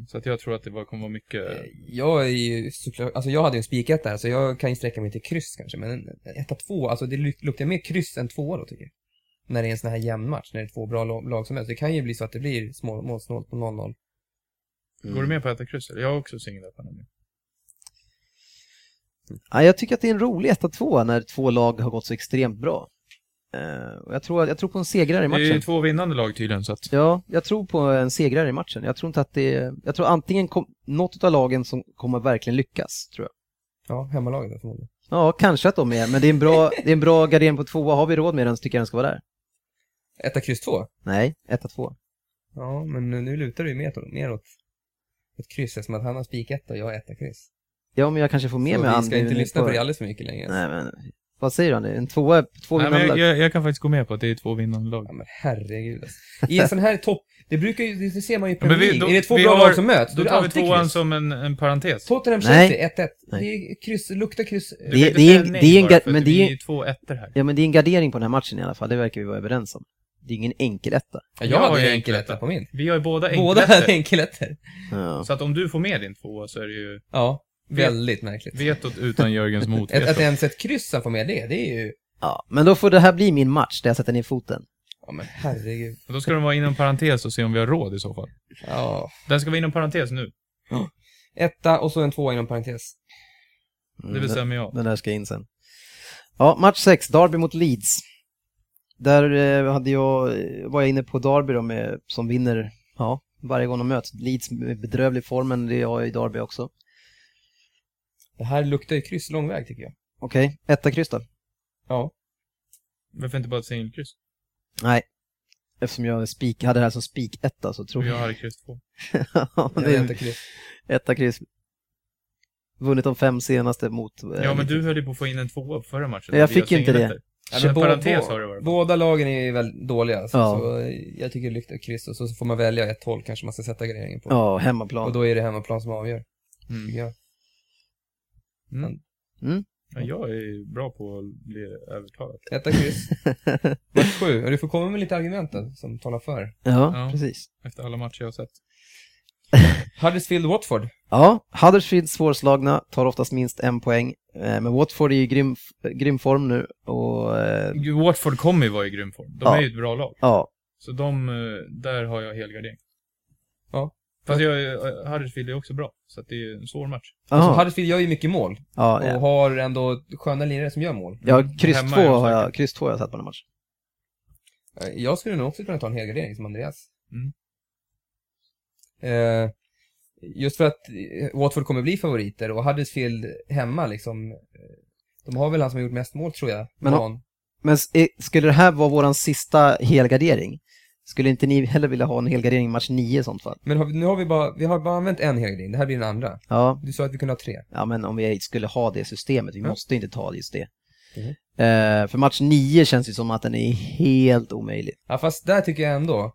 Så att jag tror att det var- kommer vara mycket... Jag är ju såklart, alltså jag hade ju en spiketta här, så jag kan ju sträcka mig till kryss kanske, men en etta, två, alltså det luk- luktar mer kryss än tvåa då tycker jag. När det är en sån här jämn match, när det är två bra lag, som helst. Det kan ju bli så att det blir små, målsnålt på 0-0. Går du med på att äta kryss? Eller? Jag har också singlat på den. Ja, jag tycker att det är en rolig 1-2 när två lag har gått så extremt bra. Och jag, tror, jag tror på en segrare i Det är ju matchen. två vinnande lag tydligen, så att... Ja, jag tror på en segrare i matchen. Jag tror inte att det är, Jag tror antingen kom, något av lagen som kommer verkligen lyckas, tror jag. Ja, hemmalaget då förmodligen. Ja, kanske att de är, men det är en bra, det är en bra gardering på tvåa. Har vi råd med den så tycker jag den ska vara där. Etta, kryss, två? Nej, 1-2. Ja, men nu lutar det ju mer, mer åt ett kryss, eftersom att han har spiketta och jag har etta, kryss. Ja, men jag kanske får med så mig vi ska inte nu lyssna på det alldeles för mycket längre. Nej, men vad säger du Andy? En tvåa, två vinnande jag, lag? jag, jag kan faktiskt gå med på att det är två vinnande lag. Ja men herregud alltså. I en sån här topp, det brukar ju, det ser man ju i Premier vi- League. är det två bra har- lag som möts, då Då är det tar vi tvåan kryss. som en, en parentes. Tottenham Nej. Chelsea 1-1. Nej. Det är kryss, luktar kryss. Du Det- kan inte det är en- det är en men det är- är två ettor här. Ja, men det är en gardering på den här matchen i alla fall. Det verkar vi vara överens om. Det är ingen enkel etta. Ja, jag Jag har ju ju enkel enkeletta. etta på min. Vi har ju båda Båda enkelettor. hade enkelettor. Ja. Så att om du får med din tvåa så är det ju Ja, väldigt märkligt. vetot utan Jörgens Att, motveto. att ens ett kryss får med det, det är ju... ja, men då får det här bli min match där jag sätter ner foten. Ja men herregud. Då ska de vara inom parentes och se om vi har råd i så fall. Ja. Den ska vara inom parentes nu. Etta och så en tvåa inom parentes. Mm, Det bestämmer jag. Den där ska in sen. Ja, match 6, Derby mot Leeds. Där eh, hade jag, eh, var jag inne på Derby då med, som vinner ja, varje gång de möts. Leeds med bedrövlig form, men det har jag i Derby också. Det här luktar ju kryss lång väg tycker jag. Okej, etta kryss då? Ja. Varför inte bara ett singelkryss? Nej. Eftersom jag spik, hade det här som spik etta så tror jag... jag hade kryss två. Ja, Jag det är vet kryss. etta kryss. Vunnit de fem senaste mot... eh, Ja, men du höll ju på att få in en tvåa på förra matchen. Jag fick har inte det. Ja, parentes har det varit. Båda lagen är väldigt dåliga, Ja. så jag tycker luktar kryss och så får man välja ett håll kanske man ska sätta graderingen på. Ja, Och hemmaplan. då är det hemmaplan som avgör, Mm. jag. Mm. Mm. Ja, jag är bra på att bli övertalad. Etta kryss. Match sju. Och du får komma med lite argument då, som talar för. Ja, Ja. precis. Efter alla matcher jag har sett. Huddersfield-Watford. Ja, Huddersfield svårslagna, tar oftast minst en poäng. Eh, Men Watford är i grym, grym form nu och eh, Watford kommer ju vara i grym form. De Ja. är ju ett bra lag. ja, Så de, eh, där har jag helgardering. Ja. Fast jag, Huddersfield är också bra. Så att det är en svår match. Alltså. Huddersfield gör ju mycket mål. ja, Och ja. har ändå sköna lirare som gör mål. ja kryss två har jag, kryss två har jag satt på den matchen. Eh, Jag skulle nog också kunna ta en helgardering som Andreas. Mm. Eh, just för att eh, Watford kommer bli favoriter och Huddersfield hemma liksom. eh, De har väl han som har gjort mest mål tror jag. Men ha- Men eh, skulle det här vara våran sista helgardering Skulle inte ni heller vilja ha en helgardering i match 9 i sånt fall? Men har vi, nu har vi bara, vi har bara använt en helgardering, det här blir den andra. Ja, Du sa att vi kunde ha tre. ja men om vi skulle ha det systemet, vi Ja. måste inte ta just det. Mhm. Eh, för match 9 känns ju som att den är helt omöjlig. Ja, fast där tycker jag ändå...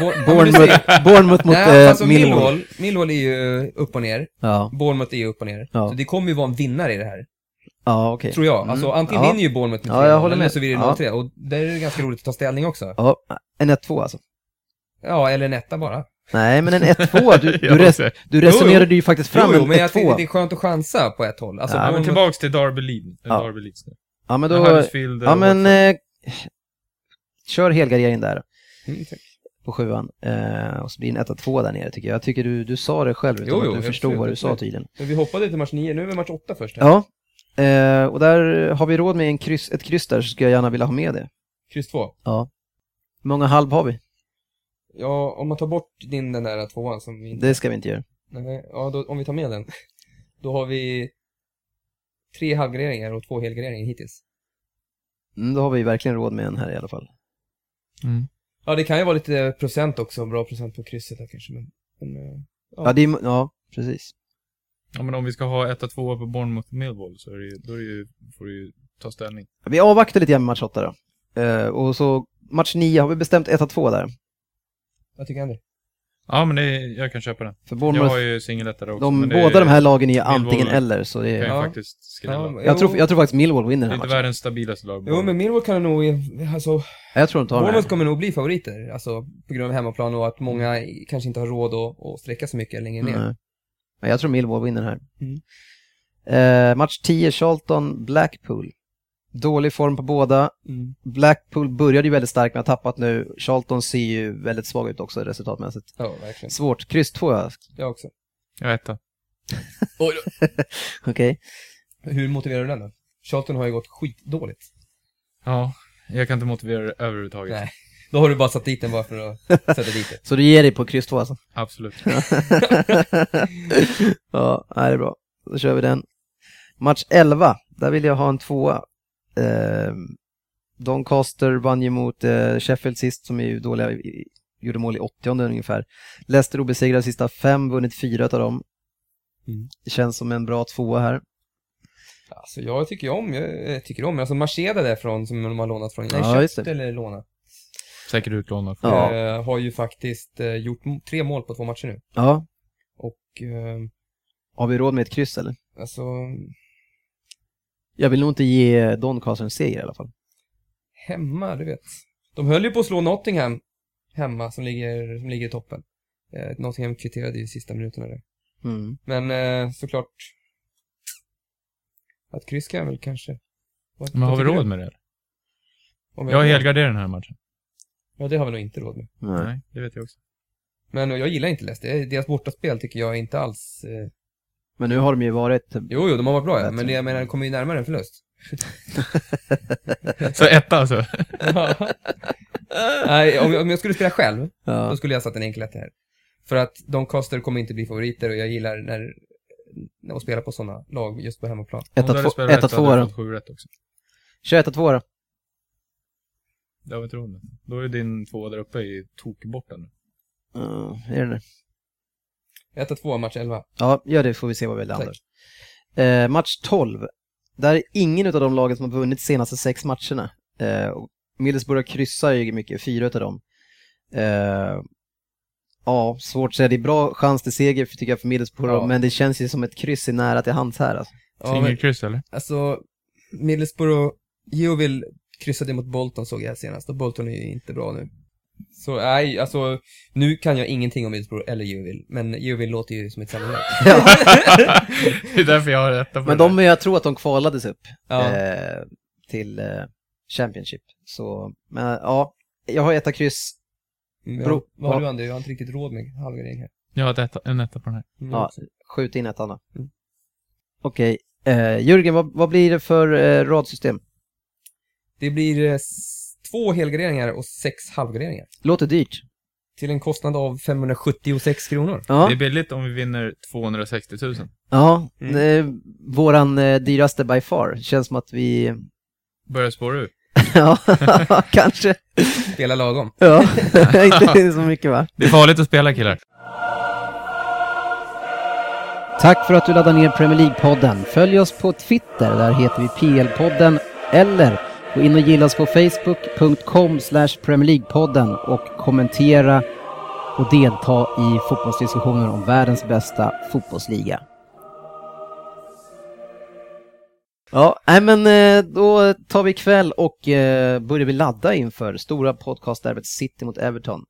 Ja, Bournemouth, Bournemouth mot Nej, eh, alltså Millwall. Millwall, Millwall är ju upp och ner, Ja, Bournemouth är ju upp och ner. Ja. Så det kommer ju vara en vinnare i det här, ja okej. tror jag. Mm, Alltså antingen ja. vinner ju Bournemouth med Ja, jag 3-0, håller eller med. så det Ja. 0-3. Och där är det ganska roligt att ta ställning också. Ja, en 1-2 alltså. Ja, eller en etta bara. Nej, men en 1-2, du, du, res, du resonerade ju faktiskt fram jo, jo, en men jag tycker 1-2. det är skönt att chansa på ett håll. Alltså, Ja, Ja, men Bournemouth- tillbaks till Derby Leeds. Ja. Derby Leeds nu. Ja, men då... Huddersfield, Ja, eh, men... Eh, kör helgardering där Mm, tack. På sjuan. Eh, och så blir det en 1-2 där nere tycker jag. Jag tycker du, du sa det själv utan Jo, jo, att du förstod förstår, vad du sa tydligen. Men vi hoppade till match 9, nu är vi match 8 först. här. Ja, eh, och där har vi råd med en kryss, ett kryss där så skulle jag gärna vilja ha med det. Kryss 2. Ja. Hur många halv har vi? Ja, om man tar bort din den där tvåan som vi inte... Det ska vi inte göra. Nej, ja, då, om vi tar med den. Då har vi tre halvgraderingar och två helgraderingar hittills. Mm, då har vi verkligen råd med en här i alla fall. Mm. Ja, det kan ju vara lite procent också, bra procent på krysset där kanske, men... men eh, Ja. Ja, det är, ja precis. Ja, men om vi ska ha 1-2 på Bournemouth Millwall så är det då är det ju, får du ju ta ställning. Vi avvaktar lite grann med match 8 då. Eh, och så match 9 har vi bestämt 1-2 där. vad tycker Andy? Ja, men det, jag kan köpa den. För Jag har ju singelättare också. de, men det båda de här lagen är Millwall antingen eller, så det kan är... Ja. faktiskt skrälla. Ja, Jag tror, jag tror faktiskt Millwall vinner det den är här inte matchen. världens stabilaste lag. Jo, men Millwall kan nog, alltså, Ja, Jag tror de tar den Bournemouth kommer nog bli favoriter, alltså på grund av hemmaplan och att många kanske inte har råd att, att sträcka så mycket längre ner. Nej. Men jag tror Millwall vinner den här. Mm. Eh, match 10, Charlton, Blackpool. Dålig form på båda. Mm. Blackpool började ju väldigt starkt men har tappat nu. Charlton ser ju väldigt svag ut också resultatmässigt. Ja, verkligen. Svårt. Kryss 2 ja. Jag också. Jag vet det. Oj Okej. Hur motiverar du den då? Charlton har ju gått skitdåligt. Ja, jag kan inte motivera det överhuvudtaget. Nej. Då har du bara satt dit den bara för att sätta dit det. Så du ger dig på kryss 2 alltså? Absolut. ja, nej, det är bra. Då kör vi den. Match 11, där vill jag ha en tvåa. Eh, Doncaster vann ju mot eh, Sheffield sist som är ju dåliga, gjorde mål i 80 ungefär. Leicester obesegrade sista fem, vunnit fyra av dem. Mm. Det känns som en bra tvåa här. Alltså jag tycker om, jag, tycker om, alltså Macheda därifrån som de har lånat från, nej Ja, köpt eller lånat, Säkert utlånad. Ja. eh, har ju faktiskt eh, gjort tre mål på två matcher nu. Ja, Och, eh, har vi råd med ett kryss eller? alltså, Jag vill nog inte ge Doncaster en seger i alla fall. hemma, du vet. De höll ju på att slå Nottingham hemma som ligger, som ligger i toppen. Eh, Nottingham kvitterade ju i sista minuterna där. Mm. Men eh, såklart, att kryss kan jag väl kanske. Vad- Men har vi råd du? med det? Om Jag helgarderar den här matchen. Ja, det har vi nog inte råd med. Nej. Nej, det vet jag också. Men jag gillar inte Leicester. Deras bortaspel tycker jag inte alls... Eh... Men nu har de ju varit... Jo, jo, de har varit bra ja. Bättre. Men det, jag menar, de kommer ju närmare en förlust. Så etta alltså? Nej, om jag, om jag skulle spela själv, då Ja, skulle jag satt en enkel etta här. För att Doncaster kommer inte bli favoriter och jag gillar när, när att spela på sådana lag just på hemmaplan. Om du etta, hade två, då. fått sju rätt också. Kör etta, två då. Det har vi inte råd med. Då är din två där uppe i tokborta nu. Ja, är det det? Etta två, match 11. Ja, gör det får vi se vad vi landar. Eh, match 12. Där är ingen av de lagen som har vunnit senaste sex matcherna. Eh, Middlesbrough kryssar ju mycket, fyra av dem. Eh, ja, svårt att säga. Det är bra chans till seger tycker jag för Middlesbrough, Ja. men det känns ju som ett kryss är nära till hands här. Alltså. Ja, men, Singelkryss eller? alltså, Middlesbrough, Geoville kryssade mot Bolton såg jag senast och Bolton är ju inte bra nu. Så nej, alltså, nu kan jag ingenting om Middlesbrough eller Geoville, men Geoville låter ju som ett lag. det är därför jag har etta på Men de, jag tror att de kvalades upp Ja. eh, till eh, Championship. Så, men ja, jag har etta kryss. Mm, Bro- vad har du Andy? Jag har inte riktigt råd med halvgardering här. Jag har ett etta, en etta på den här. Mm, Ja, skjut in ettan då. Mm. Okej, eh, Jörgen, vad, vad blir det för eh, radsystem? Det blir eh, två helgarderingar och sex halvgarderingar. Låter dyrt. Till en kostnad av 576 kronor. Ja, Det är billigt om vi vinner 260 000. ja Mm. eh, våran eh, dyraste by far. Känns som att vi, Börjar spåra ur. ja, kanske. Spela lagom. Ja, inte så mycket va? Det är farligt att spela killar. Tack för att du laddar ner Premier League-podden. Följ oss på Twitter, där heter vi PL-podden. Eller gå in och gilla oss på facebook.com Premier League-podden och kommentera och delta i fotbollsdiskussioner om världens bästa fotbollsliga. Ja, nej men eh, då tar vi kväll och eh, börjar vi ladda inför stora podcastderbyt City mot Everton.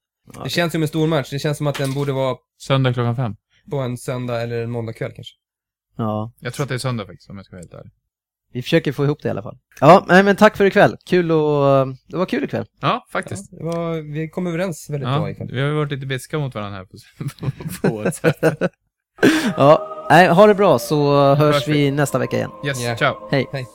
Det känns som en stor match. Det känns som att den borde vara Söndag klockan fem. på en söndag eller en måndagkväll kanske. Ja, Jag tror att det är söndag faktiskt, om jag ska vara helt ärlig. Vi försöker få ihop det i alla fall. Ja, nej men tack för ikväll. Kul och det var kul ikväll. Ja, faktiskt. Ja, var, vi kom överens väldigt Ja, bra ikväll. vi har varit lite bitska mot varandra här på, på, på ett sätt. Ja, nej, ha det bra så hörs Hörs vi. vi nästa vecka igen. Yes, Ja. ciao. Hej. Hej.